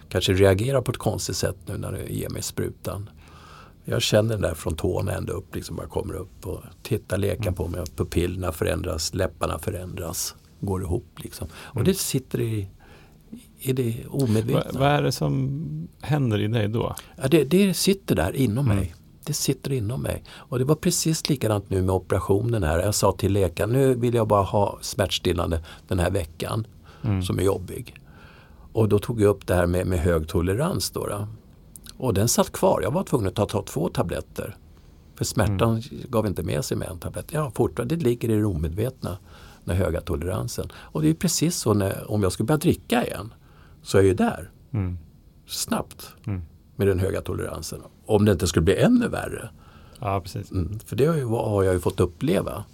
kanske reagerar på ett konstigt sätt nu när det ger mig sprutan. Jag känner den där från tårna ända upp, liksom bara kommer upp och tittar, lekar mm. på mig. Pupillerna förändras, läpparna förändras, går ihop liksom. Och mm. det sitter i i det omedvetna. Vad, vad är det som händer i dig då? Ja, det, det sitter där inom mm. mig. Det sitter inom mig. Och det var precis likadant nu med operationen här. Jag sa till läkaren, nu vill jag bara ha smärtstillande den här veckan mm. som är jobbig. Och då tog jag upp det här med, med hög tolerans. Då, då, Och den satt kvar. Jag var tvungen att ta, ta två tabletter. För smärtan mm. gav inte med sig med en tablett. Ja, fortfarande, det ligger i det omedvetna, den höga toleransen. Och det är precis så när, om jag skulle börja dricka igen så är jag ju där. Mm. Snabbt. Mm. Med den höga toleransen. Om det inte skulle bli ännu värre. Ja, precis. Mm. För det har, ju, har jag ju fått uppleva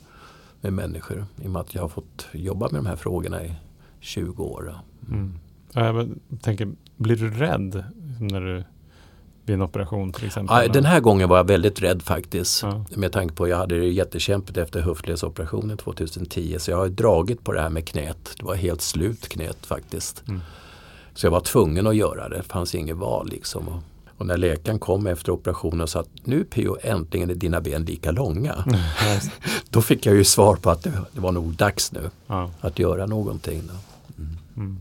med människor. I och med att jag har fått jobba med de här frågorna i 20 år. Mm. Jag tänker, blir du rädd när du vid en operation till exempel? Ja, den här gången var jag väldigt rädd faktiskt. Ja. Med tanke på att jag hade det jättekämpigt efter höftledsoperationen 2010. Så jag har dragit på det här med knät. Det var helt slut knät faktiskt. Mm. Så jag var tvungen att göra det, det fanns inget val liksom. Och när läkaren kom efter operationen och sa att nu Pio äntligen är dina ben lika långa. Mm, då fick jag ju svar på att det, det var nog dags nu ja. att göra någonting. Mm. Mm.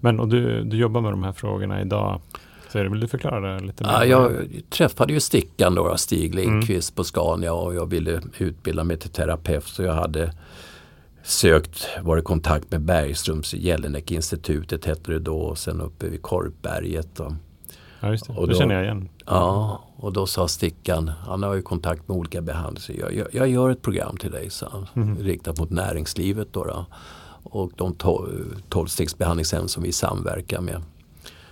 Men och du, du jobbar med de här frågorna idag. Så vill du förklara det lite mer? Ja, jag träffade ju Stickan då, Stig Lindqvist mm. på Scania och jag ville utbilda mig till terapeut så jag hade sökt, varit i kontakt med Bergströms Jelinek-institutet hette det då och sen uppe vid Korpberget. Och, ja, just det. Och då, det känner jag igen. Ja, och då sa Stickan, han har ju kontakt med olika behandlare, jag, jag, jag gör ett program till dig, så han, mm. riktat mot näringslivet. Då, då och de tolvstegsbehandlingshem som vi samverkar med.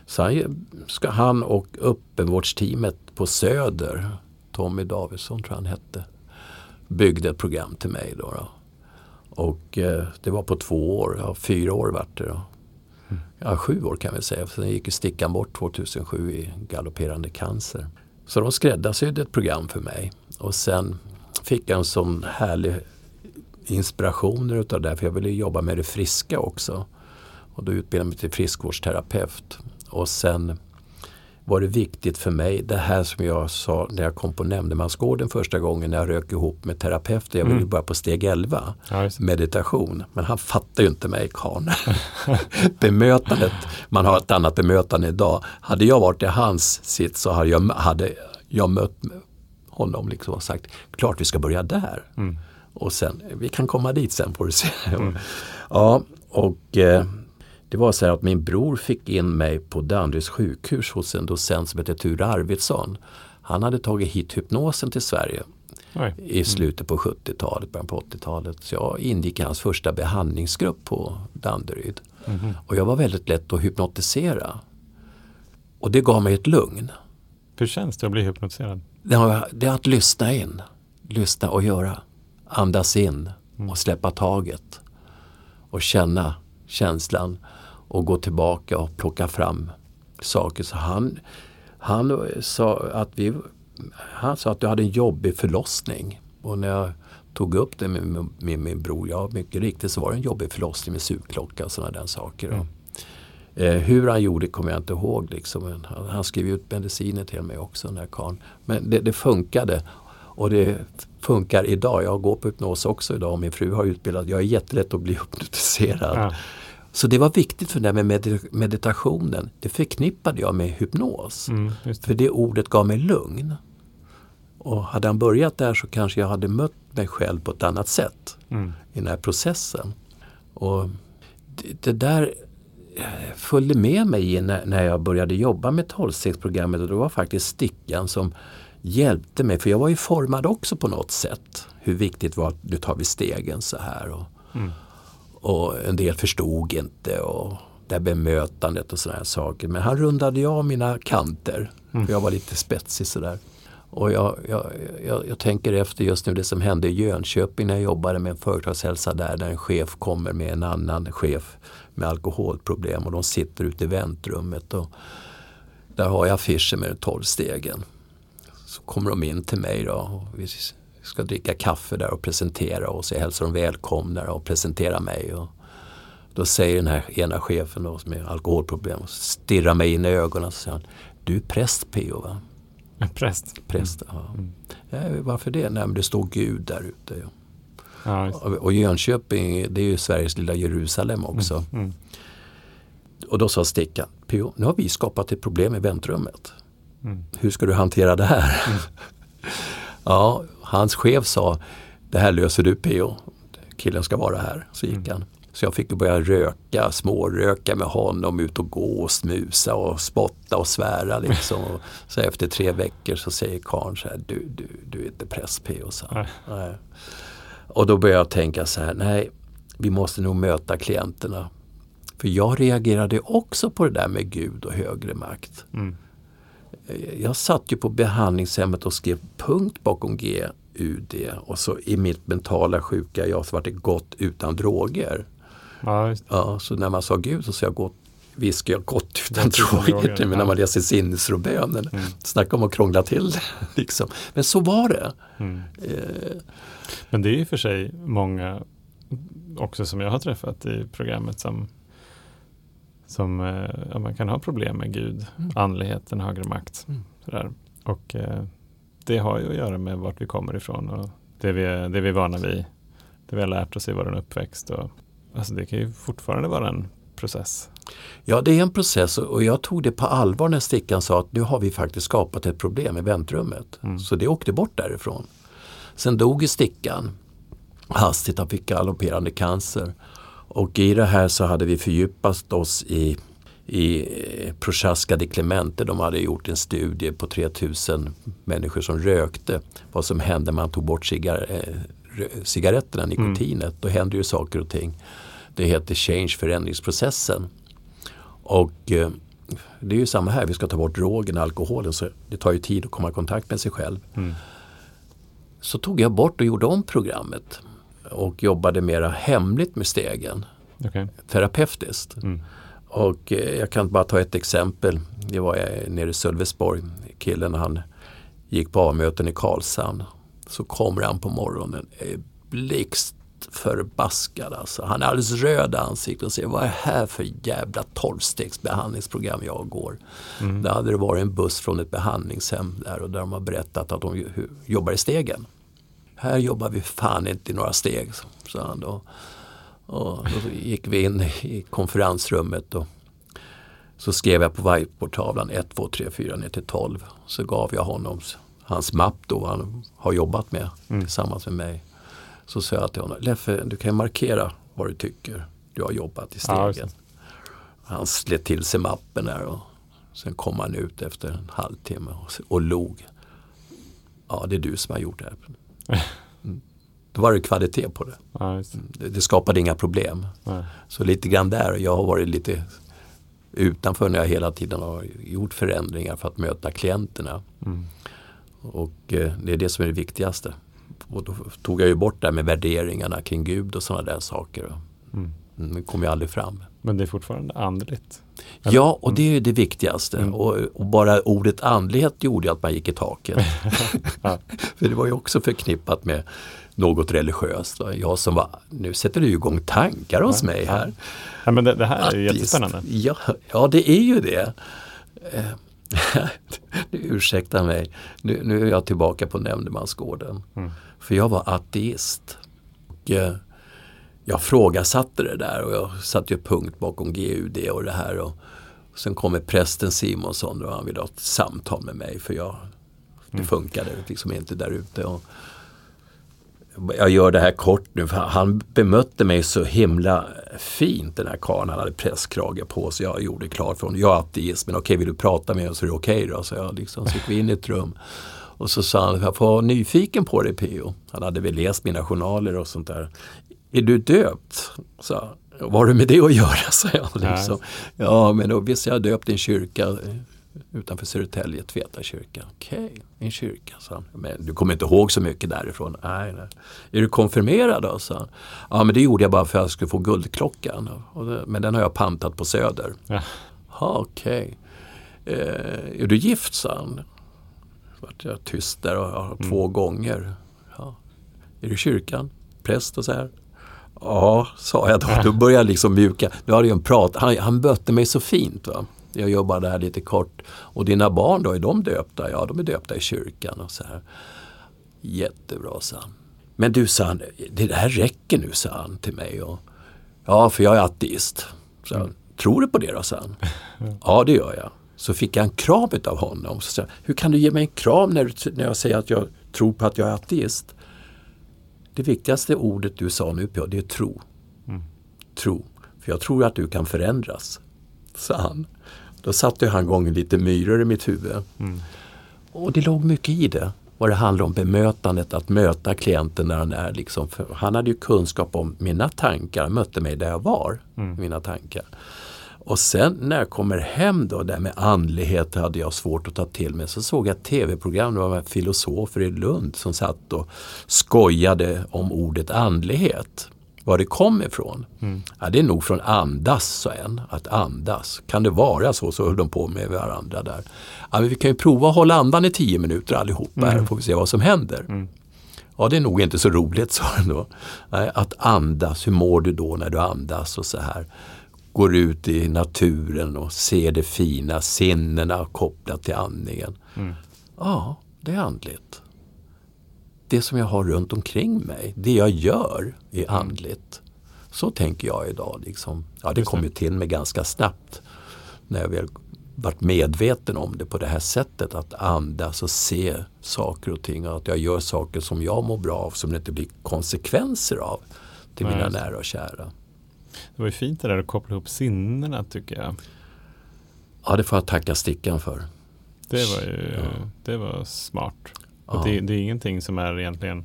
Så han, ska han och öppenvårdsteamet på Söder, Tommy Davidsson tror jag han hette, byggde ett program till mig. Då, då. Och eh, det var på två år, ja, fyra år vart det då. Ja, sju år kan vi säga. Sen gick stickan bort 2007 i galopperande cancer. Så de skräddarsydde ett program för mig. Och sen fick jag en sån härlig inspiration utav det för jag ville jobba med det friska också. Och då utbildade jag mig till friskvårdsterapeut. Och sen var det viktigt för mig, det här som jag sa när jag kom på nämndemansgården första gången när jag rök ihop med terapeuten. Jag ville mm. börja på steg 11, ja, meditation. Men han fattar ju inte mig karln. Bemötandet, man har ett annat bemötande idag. Hade jag varit i hans sitt så hade jag, hade jag mött honom liksom och sagt, klart vi ska börja där. Mm. Och sen, vi kan komma dit sen får du se. Mm. ja, och eh, det var så här att min bror fick in mig på Danderyds sjukhus hos en docent som heter Ture Arvidsson. Han hade tagit hit hypnosen till Sverige Oj. i mm. slutet på 70-talet, början på 80-talet. Så jag ingick i hans första behandlingsgrupp på Danderyd. Mm. Och jag var väldigt lätt att hypnotisera. Och det gav mig ett lugn. Hur känns det att bli hypnotiserad? Det är att lyssna in, lyssna och göra. Andas in mm. och släppa taget. Och känna känslan och gå tillbaka och plocka fram saker. Så han, han, sa att vi, han sa att du hade en jobbig förlossning. Och när jag tog upp det med, med, med min bror, ja mycket riktigt så var det en jobbig förlossning med sugklocka och sådana där saker. Mm. Eh, hur han gjorde kommer jag inte ihåg. Liksom. Han, han skrev ut mediciner till mig också, den här karln. Men det, det funkade. Och det funkar idag. Jag går på hypnos också idag och min fru har utbildat. Jag är jättelätt att bli hypnotiserad. Ja. Så det var viktigt för mig med meditationen. Det förknippade jag med hypnos. Mm, det. För det ordet gav mig lugn. Och hade han börjat där så kanske jag hade mött mig själv på ett annat sätt mm. i den här processen. Och det, det där eh, följde med mig när, när jag började jobba med tolvstegsprogrammet och det var faktiskt Stickan som hjälpte mig. För jag var ju formad också på något sätt. Hur viktigt det var att nu tar vi stegen så här. Och, mm. Och en del förstod inte och det bemötandet och sådana saker. Men han rundade ju av mina kanter. Mm. För jag var lite spetsig sådär. Och jag, jag, jag, jag, tänker efter just nu det som hände i Jönköping när jag jobbade med en företagshälsa där. Där en chef kommer med en annan chef med alkoholproblem och de sitter ute i väntrummet. Och där har jag affischer med tolvstegen. Så kommer de in till mig då och vi ska dricka kaffe där och presentera oss. Jag hälsar dem välkomna och presentera mig. Och då säger den här ena chefen då, som är alkoholproblem och stirrar mig in i ögonen och säger Du är präst P.O. va? En präst? Präst, mm. ja. Mm. ja. Varför det? Nej men det står Gud där ute. Ja. Ja, och Jönköping det är ju Sveriges lilla Jerusalem också. Mm. Mm. Och då sa Stickan, P.O. nu har vi skapat ett problem i väntrummet. Mm. Hur ska du hantera det här? Ja, hans chef sa, det här löser du PO. Killen ska vara här. Så gick mm. han. Så jag fick börja röka, småröka med honom, ut och gå och smusa och spotta och svära. Liksom. så efter tre veckor så säger karln så här, du, du, du är inte press PO. Så. Nej. Nej. Och då började jag tänka så här, nej, vi måste nog möta klienterna. För jag reagerade också på det där med Gud och högre makt. Mm jag satt ju på behandlingshemmet och skrev punkt bakom GUD och så i mitt mentala sjuka jag så var det gott utan droger. Ja, ja, så när man sa Gud så sa jag gott viskar jag gott utan droger. Men när man läser sinnesrobönen. Mm. Snacka om att krångla till. Liksom. Men så var det. Mm. Eh. Men det är ju för sig många också som jag har träffat i programmet som som eh, ja, man kan ha problem med Gud, mm. andligheten, högre makt. Mm. Sådär. Och eh, det har ju att göra med vart vi kommer ifrån och det vi, är, det vi är vana vid, det vi har lärt oss i vår uppväxt. Och, alltså det kan ju fortfarande vara en process. Ja, det är en process och jag tog det på allvar när Stickan sa att nu har vi faktiskt skapat ett problem i väntrummet. Mm. Så det åkte bort därifrån. Sen dog Stickan hastigt, han fick galopperande cancer. Och i det här så hade vi fördjupat oss i, i eh, Prochaska de Clemente. De hade gjort en studie på 3000 människor som rökte. Vad som hände när man tog bort cigar eh, cigaretterna, mm. nikotinet. Mm. Då händer ju saker och ting. Det heter change, förändringsprocessen. Och eh, det är ju samma här, vi ska ta bort drogen, alkoholen. Så det tar ju tid att komma i kontakt med sig själv. Mm. Så tog jag bort och gjorde om programmet och jobbade mera hemligt med stegen. Okay. Terapeutiskt. Mm. Och eh, jag kan bara ta ett exempel. Det var jag nere i Sölvesborg. Killen han gick på A-möten i Karlshamn. Så kommer han på morgonen blixt förbaskad alltså. Han är alldeles röd i ansiktet och säger vad är det här för jävla tolvstegsbehandlingsprogram jag går. Mm. Där hade det varit en buss från ett behandlingshem där och där de har berättat att de jobbar i stegen. Här jobbar vi fan inte i några steg, sa han då. Och då gick vi in i konferensrummet och så skrev jag på whiteboardtavlan 1, 2, 3, 4 ner till 12. Så gav jag honom hans mapp då han har jobbat med mm. tillsammans med mig. Så sa jag till honom, Leffe du kan markera vad du tycker. Du har jobbat i stegen. Ja, han slet till sig mappen där och sen kom han ut efter en halvtimme och, och log. Ja, det är du som har gjort det här. Mm. Då var det kvalitet på det. Ja, mm. det. det. skapade inga problem. Ja. Så lite grann där, jag har varit lite utanför när jag hela tiden har gjort förändringar för att möta klienterna. Mm. Och eh, det är det som är det viktigaste. Och då tog jag ju bort det här med värderingarna kring Gud och sådana där saker. Mm. Mm. Kom ju aldrig fram. Men det är fortfarande andligt? Eller? Ja, och det är det viktigaste. Mm. Och, och, bara ordet andlighet gjorde att man gick i taket. För det var ju också förknippat med något religiöst. Jag som var, nu sätter du igång tankar hos ja, mig här. Ja, men det, det här är ju jättespännande. Ja, ja, det är ju det. Eh, ursäkta mig, nu, nu, är jag tillbaka på nämndemansgården. Mm. För jag var ateist. Och, eh, jag frågasatte det där och jag satte ju punkt bakom GUD och det här. Och, och sen kommer prästen Simonsson och han ville ha ett samtal med mig för jag, det mm. funkade liksom inte där ute. jag gör det här kort nu för han bemötte mig så himla fint den här karln. Han hade presskrage på sig. Jag gjorde klart för honom. Jag är ateist men okej vill du prata med mig så är det okej okay då. Så jag liksom, så gick vi in i ett rum. Och så sa han, jag får vara nyfiken på dig Pio. Han hade väl läst mina journaler och sånt där. Är du döpt? Så, vad har du med det att göra? sa jag. Liksom. Ja, men då visst jag döpt i en kyrka utanför Södertälje, Tveta kyrka. Okej, okay, en kyrka, sa han. Men du kommer inte ihåg så mycket därifrån? Nej, nej. Är du konfirmerad då? sa han. Ja, men det gjorde jag bara för att jag skulle få guldklockan. men den har jag pantat på Söder. Ja. Okej. Okay. Eh, är du gift? sa han. Så vart jag tyst där och, och mm. två gånger. Ja. Är du kyrkan? Präst och så här? Ja, sa jag då. Då började jag liksom mjuka. Då hade jag en prat. Han, han bötte mig så fint. Va? Jag jobbade här lite kort. Och dina barn då, är de döpta? Ja, de är döpta i kyrkan och så här. Jättebra, sa han. Men du, sa han, det här räcker nu, sa han till mig. Och, ja, för jag är ateist. Så, mm. Tror du på det då, sa han. Ja, det gör jag. Så fick jag en kram av honom. Så sa, Hur kan du ge mig en kram när, när jag säger att jag tror på att jag är ateist? Det viktigaste ordet du sa nu på det är tro. Mm. Tro. För jag tror att du kan förändras, sa han. Då satte han igång lite myror i mitt huvud. Mm. Och det låg mycket i det. Vad det handlar om bemötandet, att möta klienten när han är liksom, han hade ju kunskap om mina tankar, han mötte mig där jag var, mm. mina tankar. Och sen när jag kommer hem då, där med andlighet hade jag svårt att ta till mig. Så såg jag ett tv-program, det var filosofer i Lund som satt och skojade om ordet andlighet. Var det kom ifrån? Mm. Ja, det är nog från andas, sa en. Att andas. Kan det vara så? Så höll de på med varandra där. Ja, vi kan ju prova att hålla andan i tio minuter allihopa mm. här får vi se vad som händer. Mm. Ja, det är nog inte så roligt, sa den då. Att andas, hur mår du då när du andas och så här går ut i naturen och ser det fina, sinnena kopplat till andningen. Mm. Ja, det är andligt. Det som jag har runt omkring mig, det jag gör är andligt. Så tänker jag idag. Liksom. Ja, det kom ju till mig ganska snabbt när jag väl varit medveten om det på det här sättet. Att andas och se saker och ting. Och att jag gör saker som jag mår bra av som det inte blir konsekvenser av till mina nära och kära. Det var ju fint det där att koppla ihop sinnena tycker jag. Ja, det får jag tacka Stickan för. Det var ju ja. det var smart. Och det, det, är ingenting som är egentligen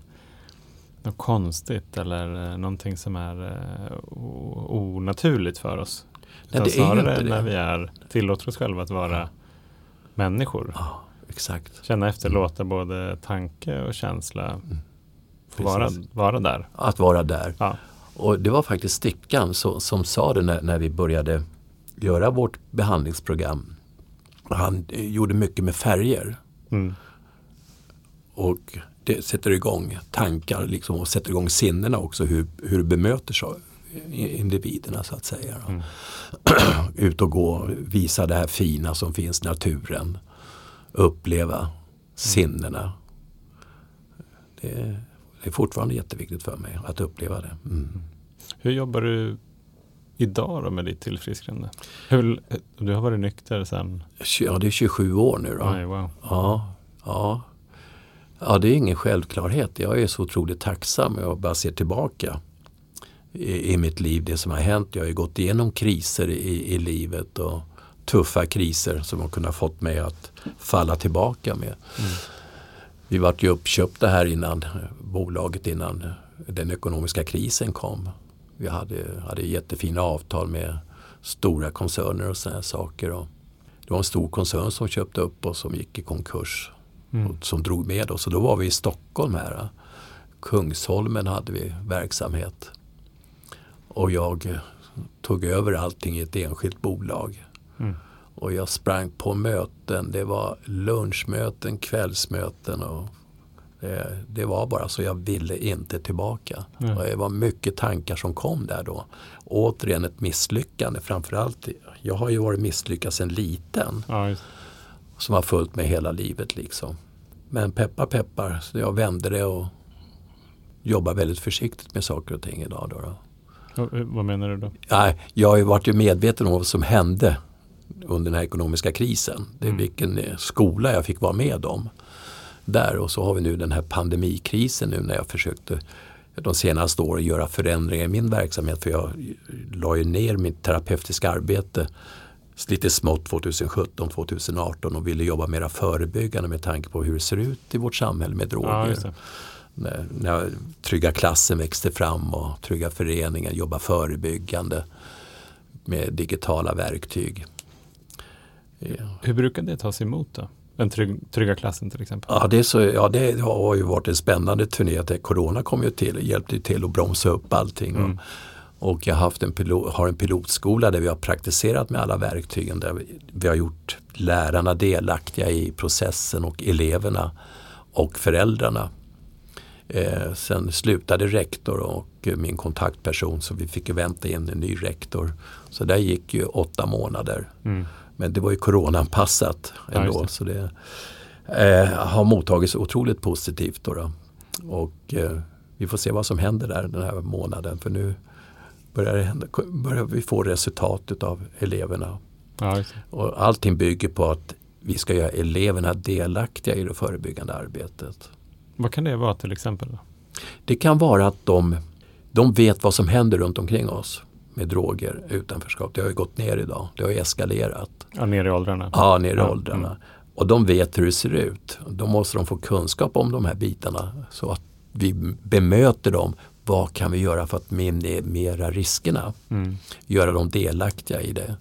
något konstigt eller eh, någonting som är uh, onaturligt för oss. Nej, det snarare är när vi är, tillåter oss själva att vara ja. människor. Ja, exakt. Känna efter, mm. låta både tanke och känsla mm. vara, vara där. Att vara där. Ja. Och det var faktiskt Stickan som, som sa det när, när vi började göra vårt behandlingsprogram. Han gjorde mycket med färger. Mm. Och det sätter igång tankar liksom, och sätter igång sinnena också hur, hur du bemöter så, individerna så att säga. Mm. Ut och gå, visa det här fina som finns i naturen. Uppleva mm. sinnena. Det, det, är fortfarande jätteviktigt för mig att uppleva det. Mm. Hur jobbar du idag då med ditt tillfrisknande? Hur, du har varit nykter sedan? Ja, det är 27 år nu. Då. Aj, wow. ja, ja. ja, det är ingen självklarhet. Jag är så otroligt tacksam. Jag bara ser tillbaka i, i mitt liv, det som har hänt. Jag har ju gått igenom kriser i, i livet och tuffa kriser som har kunnat fått mig att falla tillbaka med. Mm. Vi vart ju uppköpta här innan bolaget innan den ekonomiska krisen kom. Vi hade, hade jättefina avtal med stora koncerner och sådana saker. Och det var en stor koncern som köpte upp oss som gick i konkurs. Mm. Och som drog med oss. Och då var vi i Stockholm här. Kungsholmen hade vi verksamhet. Och jag tog över allting i ett enskilt bolag. Mm. Och jag sprang på möten. Det var lunchmöten, kvällsmöten och det, det, var bara så jag ville inte tillbaka. Mm. Det var mycket tankar som kom där då. Återigen ett misslyckande. Framförallt, jag har ju varit misslyckad sedan liten. Ja, som har följt mig hela livet liksom. Men peppar peppar, så jag vände det och jobbar väldigt försiktigt med saker och ting idag. Då, då. Vad menar du då? Nej, jag har ju varit ju medveten om vad som hände under den här ekonomiska krisen. Det är mm. vilken skola jag fick vara med om där. Och så har vi nu den här pandemikrisen nu när jag försökte de senaste åren göra förändringar i min verksamhet. För jag la ju ner mitt terapeutiska arbete lite smått 2017-2018 och ville jobba mera förebyggande med tanke på hur det ser ut i vårt samhälle med droger. Ja, när, när Trygga klassen växte fram och Trygga föreningen jobbar förebyggande med digitala verktyg. Ja. Hur brukar det tas emot då? Den trygg, trygga klassen till exempel? Ja det, så, ja, det har ju varit en spännande turné. corona kom ju till och hjälpte till att bromsa upp allting. Mm. Och, och jag har, haft en pilot, har en pilotskola där vi har praktiserat med alla verktygen. Där vi, vi har gjort lärarna delaktiga i processen och eleverna och föräldrarna. Eh, sen slutade rektor och min kontaktperson så vi fick vänta in en ny rektor. Så där gick ju åtta månader. Mm. Men det var ju coronaanpassat ändå. Ja, det. Så det eh, har mottagits otroligt positivt. Då, då. Och eh, vi får se vad som händer där den här månaden. För nu börjar, hända, börjar vi få resultat av eleverna. Ja, och allting bygger på att vi ska göra eleverna delaktiga i det förebyggande arbetet. Vad kan det vara till exempel? Det kan vara att de, de vet vad som händer runt omkring oss med droger, utanförskap. Det har ju gått ner idag. Det har ju eskalerat. Ja, ner i åldrarna? Ja, ner i ja. åldrarna. Mm. Och de vet hur det ser ut. Då måste de få kunskap om de här bitarna så att vi bemöter dem. Vad kan vi göra för att minimera riskerna? Mm. Göra dem delaktiga i det.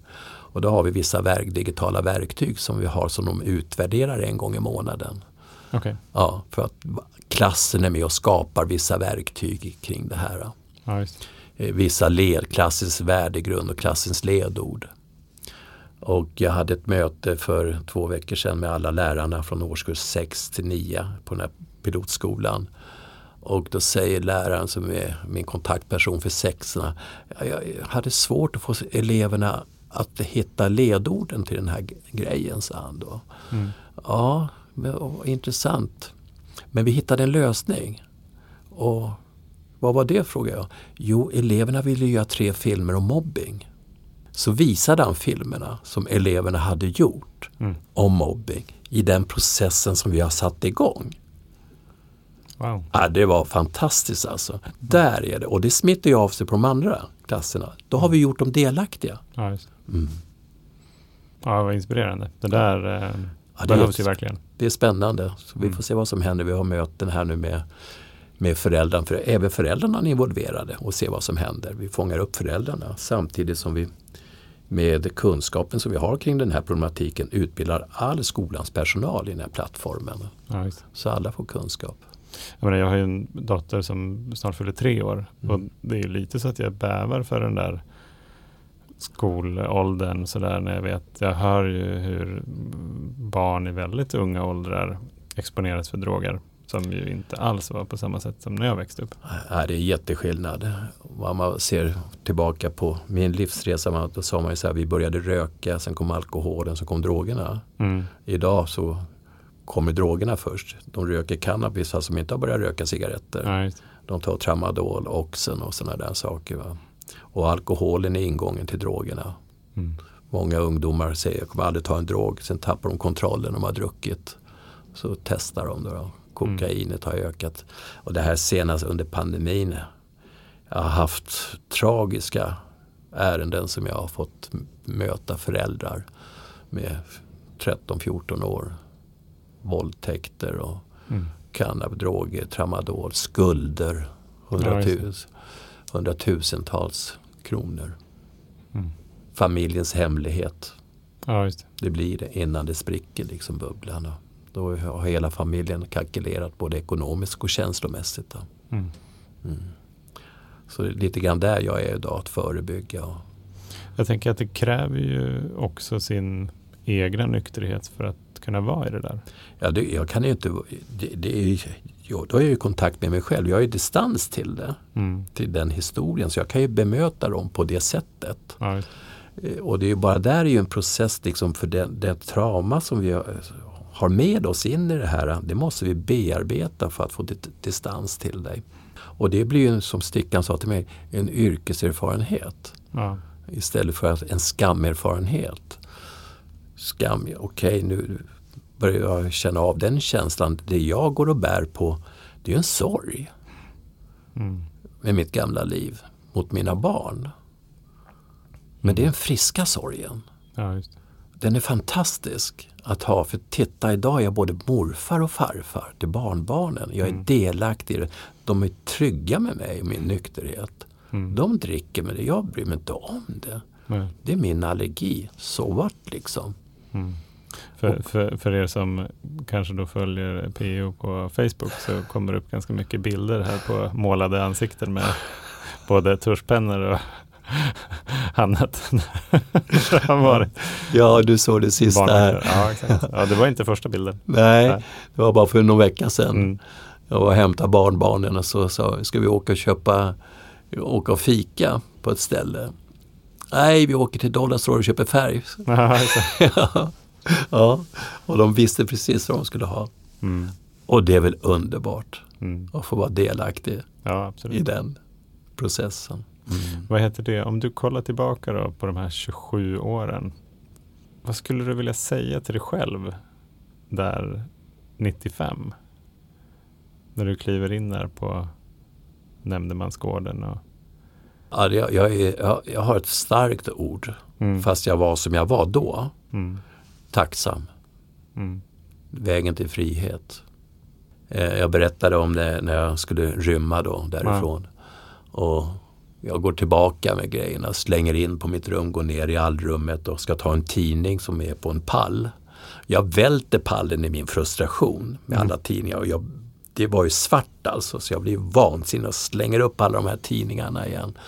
Och då har vi vissa verk, digitala verktyg som vi har som de utvärderar en gång i månaden. Okay. Ja, för att klassen är med och skapar vissa verktyg kring det här. Ja, vissa led, klassens värdegrund och klassens ledord. Och jag hade ett möte för två veckor sedan med alla lärarna från årskurs 6 till 9 på den här pilotskolan. Och då säger läraren som är min kontaktperson för sexorna, jag hade svårt att få eleverna att hitta ledorden till den här grejen, sa han då. Mm. Ja, men, intressant. Men vi hittade en lösning. Och Vad var det frågade jag. Jo, eleverna ville göra tre filmer om mobbing. Så visade han filmerna som eleverna hade gjort Mm. om mobbing i den processen som vi har satt igång. Wow. Ja, det var fantastiskt alltså. Där är det och det smittar ju av sig på de andra klasserna. Då har vi gjort dem delaktiga. Ja, just. Mm. ja, vad inspirerande. Det där eh, Ja, det, behövs ju verkligen. det är spännande. Så vi Mm. får se vad som händer. Vi har möten här nu med, med föräldrarna. För även föräldrarna är involverade och se vad som händer. Vi fångar upp föräldrarna samtidigt som vi med kunskapen som vi har kring den här problematiken utbildar all skolans personal i den här plattformen. Ja. Så alla får kunskap. Jag, menar, jag har ju en dotter som snart fyller tre år Mm. och det är lite så att jag bävar för den där skolåldern sådär när jag vet, jag hör ju hur barn i väldigt unga åldrar exponeras för droger som ju inte alls var på samma sätt som när jag växte upp. Ja, det är jätteskillnad. Om man ser tillbaka på min livsresa, då sa man ju så här, vi började röka, sen kom alkoholen, sen kom drogerna. Mm. Idag så kommer drogerna först. De röker cannabis fast de inte har börjat röka cigaretter. Just. De tar tramadol, oxen och sådana där saker. Va? Och alkoholen är ingången till drogerna. Mm. Många ungdomar säger jag kommer aldrig ta en drog. Sen tappar de kontrollen de har druckit. Så testar de då. då. Kokainet har ökat. Och det här senast under pandemin. Jag har haft tragiska ärenden som jag har fått möta föräldrar med 13-14 år. Våldtäkter och Mm. cannabis, droger, tramadol, skulder. Hundratus, hundratusentals kronor. Mm. Familjens hemlighet. Ja, det. Det blir det innan det spricker liksom bubblan. Och Då har hela familjen kalkylerat både ekonomiskt och känslomässigt. Då. Mm. Så det lite grann där jag är idag, att förebygga. Jag tänker att det kräver ju också sin egna nykterhet för att kunna vara i det där. ja, det, jag kan ju inte, det, det är, ju- jo, då är jag i kontakt med mig själv. Jag har ju distans till det, Mm. till den historien. Så jag kan ju bemöta dem på det sättet. Ja. Eh, Och det är ju bara där är ju en process liksom för den, den trauma som vi har, med oss in i det här. Det måste vi bearbeta för att få distans till dig. Och det blir ju som Stickan sa till mig, en yrkeserfarenhet Ja. istället för att en skamerfarenhet. Skam, okej nu börjar jag känna av den känslan. Det jag går och bär på det är en sorg Mm. med mitt gamla liv mot mina barn. Men det är den friska sorgen. ja. Den är fantastisk att ha. För titta, idag är jag både morfar och farfar till barnbarnen. Jag är Mm. delaktig i det. De är trygga med mig och min nykterhet. Mm. De dricker med det, jag bryr mig inte om det. Nej. Det är min allergi. Så vart liksom. Mm. För, för, för er som kanske då följer PO på Facebook så kommer det upp ganska mycket bilder här på målade ansikten med både tuschpennor och har varit Ja, du såg det sista barn. Ja, exakt. ja, det var inte första bilden. Nej, Nej. det var bara för någon vecka sedan. Mm. Jag var och hämtade barnbarnen och så sa ska vi åka och köpa, åka och fika på ett ställe. Nej, vi åker till Dollar Store och köper färg. Ja, ja. och de visste precis vad de skulle ha. Mm. Och det är väl underbart Mm. att få vara delaktig Ja, i den processen. Vad heter det? Om du kollar tillbaka då på de här 27 åren. Vad skulle du vilja säga till dig själv där 95? När du kliver in där på nämndemansgården. Och, Ja, jag, jag, är, jag, har ett starkt ord, mm. fast jag var som jag var då. Mm. Tacksam. Mm. Vägen till frihet. Eh, Jag berättade om det när jag skulle rymma då därifrån. Och jag går tillbaka med grejerna, slänger in på mitt rum, går ner i allrummet och ska ta en tidning som är på en pall. Jag välter pallen i min frustration med Mm. alla tidningar. Och jag, det var ju svart alltså, så jag blir vansinnig och slänger upp alla de här tidningarna igen.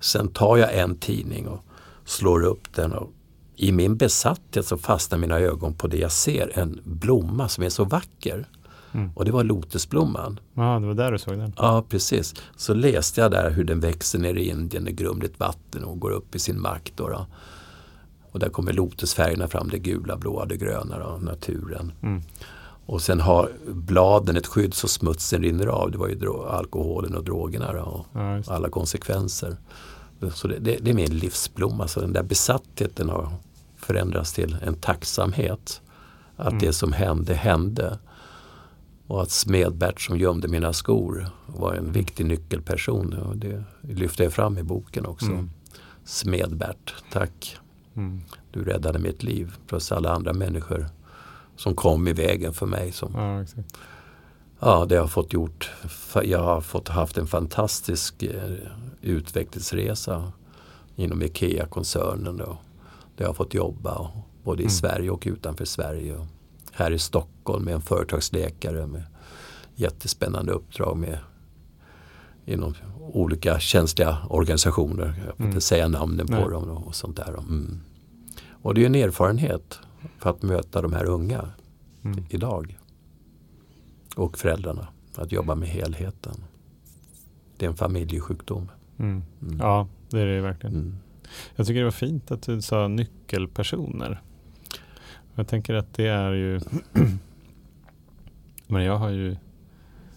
Sen tar jag en tidning och slår upp den och i min besatthet så fastnar mina ögon på det jag ser, en blomma som är så vacker. Mm. Och det var lotusblomman. Ja, det var där du såg den. Ja, precis. Så läste jag där hur den växer ner i Indien i grumligt vatten och går upp i sin makt. Då, då. Och där kommer lotusfärgerna fram, det gula, blåa, det gröna, då, naturen. Mm. Och sen har bladen ett skydd så smutsen rinner av. Det var ju alkoholen och drogerna då, och Ja, alla konsekvenser. Så det, det, det är min livsblomma. Så den där besattheten har förändrats till en tacksamhet. Att Mm. det som hände, hände. Och att Smedbert som gömde mina skor var en viktig nyckelperson. Och det lyfter jag fram i boken också. Mm. Smedbert, tack. Mm. Du räddade mitt liv. Plus alla andra människor som kom i vägen för mig. Som, Ja, exakt. ja, det har jag fått gjort. Jag har fått haft en fantastisk eh, utvecklingsresa inom IKEA-koncernen. Där jag har fått jobba både i Mm. Sverige och utanför Sverige. Här i Stockholm med en företagsläkare med jättespännande uppdrag med inom olika känsliga organisationer. Jag får Mm. inte säga namnen på Nej. dem och sånt där. Mm. Och det är en erfarenhet för att möta de här unga Mm. idag. Och föräldrarna. Att jobba med helheten. Det är en familjesjukdom. Mm. Mm. Ja, det är det verkligen. Mm. Jag tycker det var fint att du sa nyckelpersoner. Jag tänker att det är ju Men jag har ju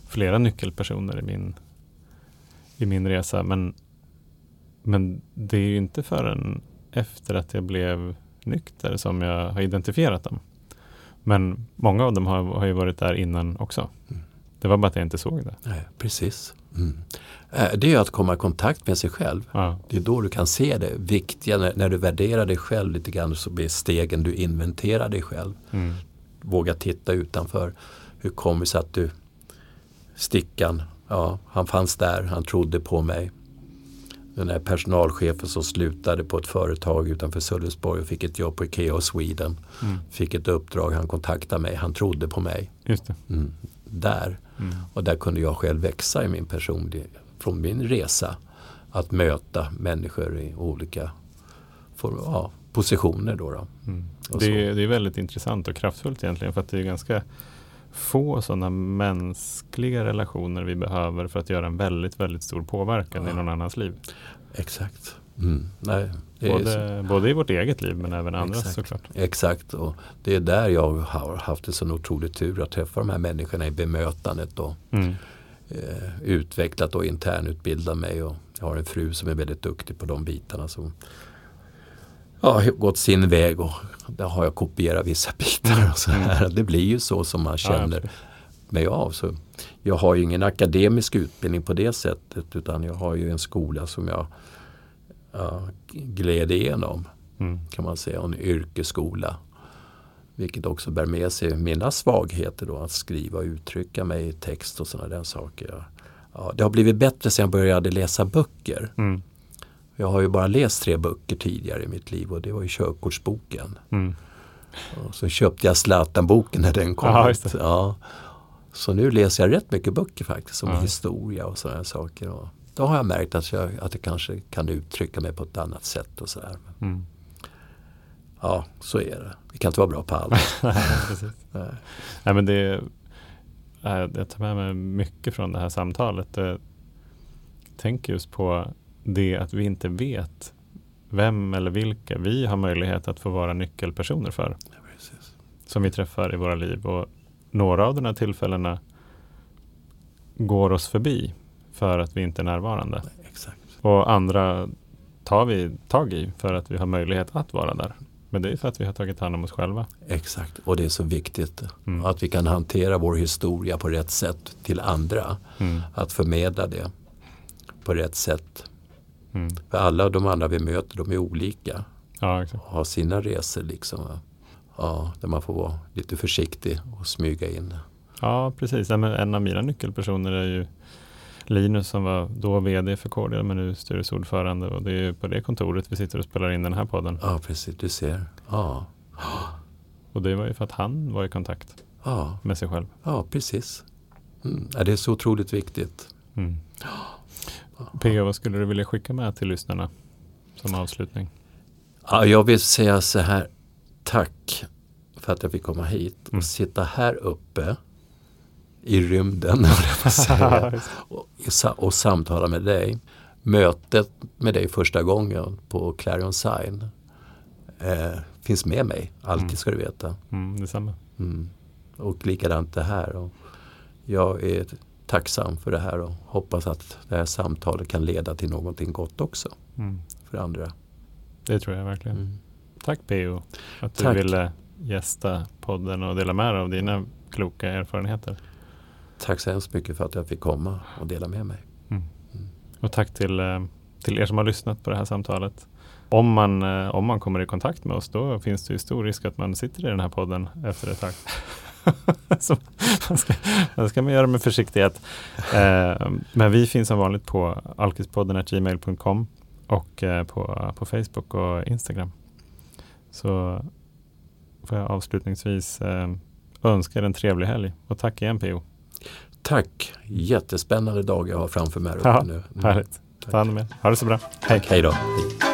flera nyckelpersoner i min, i min resa. Men, men det är ju inte förrän efter att jag blev nykter som jag har identifierat dem. Men många av dem har, har ju varit där innan också. Mm. Det var bara att jag inte såg det. Nej, precis. Mm. Eh, Det är att komma i kontakt med sig själv. Ja, Det är då du kan se det viktiga. När, när du värderar dig själv lite grann så blir stegen du inventerar dig själv. mm, Våga titta utanför. Hur kommer det sig att du Stickan, ja han fanns där, han trodde på mig. Den där personalchefen som slutade på ett företag utanför Sölvesborg och fick ett jobb på Ikea och Sweden. mm, Fick ett uppdrag, han kontaktade mig, han trodde på mig. just. Mm. Där. Mm, Och där kunde jag själv växa i min personlig, från min resa. Att möta människor i olika form, ja, positioner. Då, då. mm. Det, är, det är väldigt intressant och kraftfullt egentligen för att det är ganska få sådana mänskliga relationer vi behöver för att göra en väldigt, väldigt stor påverkan i Ja. någon annans liv. Exakt. Mm. Nej, Både, både i vårt eget liv men även andras Exakt. såklart. exakt. Och det är där jag har haft en sån otrolig tur att träffa de här människorna i bemötandet och Mm. Eh, utvecklat och internutbildat mig. Och jag har en fru som är väldigt duktig på de bitarna. Som ja, gått sin väg och där har jag kopierat vissa bitar. Och så här. Det blir ju så som man Mm. Ja, känner absolut. mig av. Så jag har ju ingen akademisk utbildning på det sättet utan jag har ju en skola som jag ja, gled igenom Mm. kan man säga, en yrkesskola. Vilket också bär med sig mina svagheter då, att skriva och uttrycka mig i text och sådana där saker. Ja, det har blivit bättre sedan jag började läsa böcker. Mm. Jag har ju bara läst tre böcker tidigare i mitt liv och det var ju körkortsboken. Mm. Och så köpte jag Zlatan-boken när den kom Ja, ut. Ja. Så nu läser jag rätt mycket böcker faktiskt om Ja. historia och sådana saker. Och då har jag märkt att jag, att jag kanske kan uttrycka mig på ett annat sätt och sådär. Mm. Ja, så är det. Vi kan inte vara bra på allt. Nej, precis. Nej. Nej, men det, äh, jag tar med mig mycket från det här samtalet. Jag tänker just på det att vi inte vet vem eller vilka vi har möjlighet att få vara nyckelpersoner för. Ja. Som vi träffar i våra liv. Och några av de här tillfällena går oss förbi för att vi inte är närvarande. Exakt. Och andra tar vi tag i för att vi har möjlighet att vara där. Men det är för att vi har tagit hand om oss själva. Exakt. Och det är så viktigt. Mm. Att vi kan hantera vår historia på rätt sätt till andra. Mm. Att förmedla det på rätt sätt. Mm. För alla de andra vi möter, de är olika. Ja, exakt. Och har sina resor liksom. Ja, där man får vara lite försiktig och smyga in. Ja, precis. Ja, men en av mina nyckelpersoner är ju Linus som var då vd för Cordial men nu styrelseordförande och det är på det kontoret vi sitter och spelar in den här podden. Ja, precis. Du ser. Ja, Och det var ju för att han var i kontakt ja, med sig själv. ja precis. Mm. Ja, det är så otroligt viktigt. Mm. P.O. vad skulle du vilja skicka med till lyssnarna som avslutning? Ja, jag vill säga så här. Tack för att jag fick komma hit och Mm. sitta här uppe i rymden och, och samtala med dig. Mötet med dig första gången på Clarion Sign eh, finns med mig. Alltid Mm. ska du veta. mm, detsamma. Mm. Och likadant det här. Och jag är tacksam för det här och hoppas att det här samtalet kan leda till någonting gott också Mm. för andra. Det tror jag verkligen. Mm. Tack P.O. att du Tack. ville gästa podden och dela med dig av dina kloka erfarenheter. Tack så hemskt mycket för att jag fick komma och dela med mig. Och tack till, eh, till er som har lyssnat på det här samtalet. Om man, eh, om man kommer i kontakt med oss då finns det ju stor risk att man sitter i den här podden efter ett tag. Så man, ska, man ska man göra med försiktighet. Eh, men vi finns som vanligt på alkispodden gmail.com och eh, på, på Facebook och Instagram. Så får jag avslutningsvis eh, önska er en trevlig helg och tack igen P.O. Tack! Jättespännande dag jag har framför mig Ja, nu. Mm. Härligt. Ta hand om er. Ha det så bra. Hej. Hej då! Hej.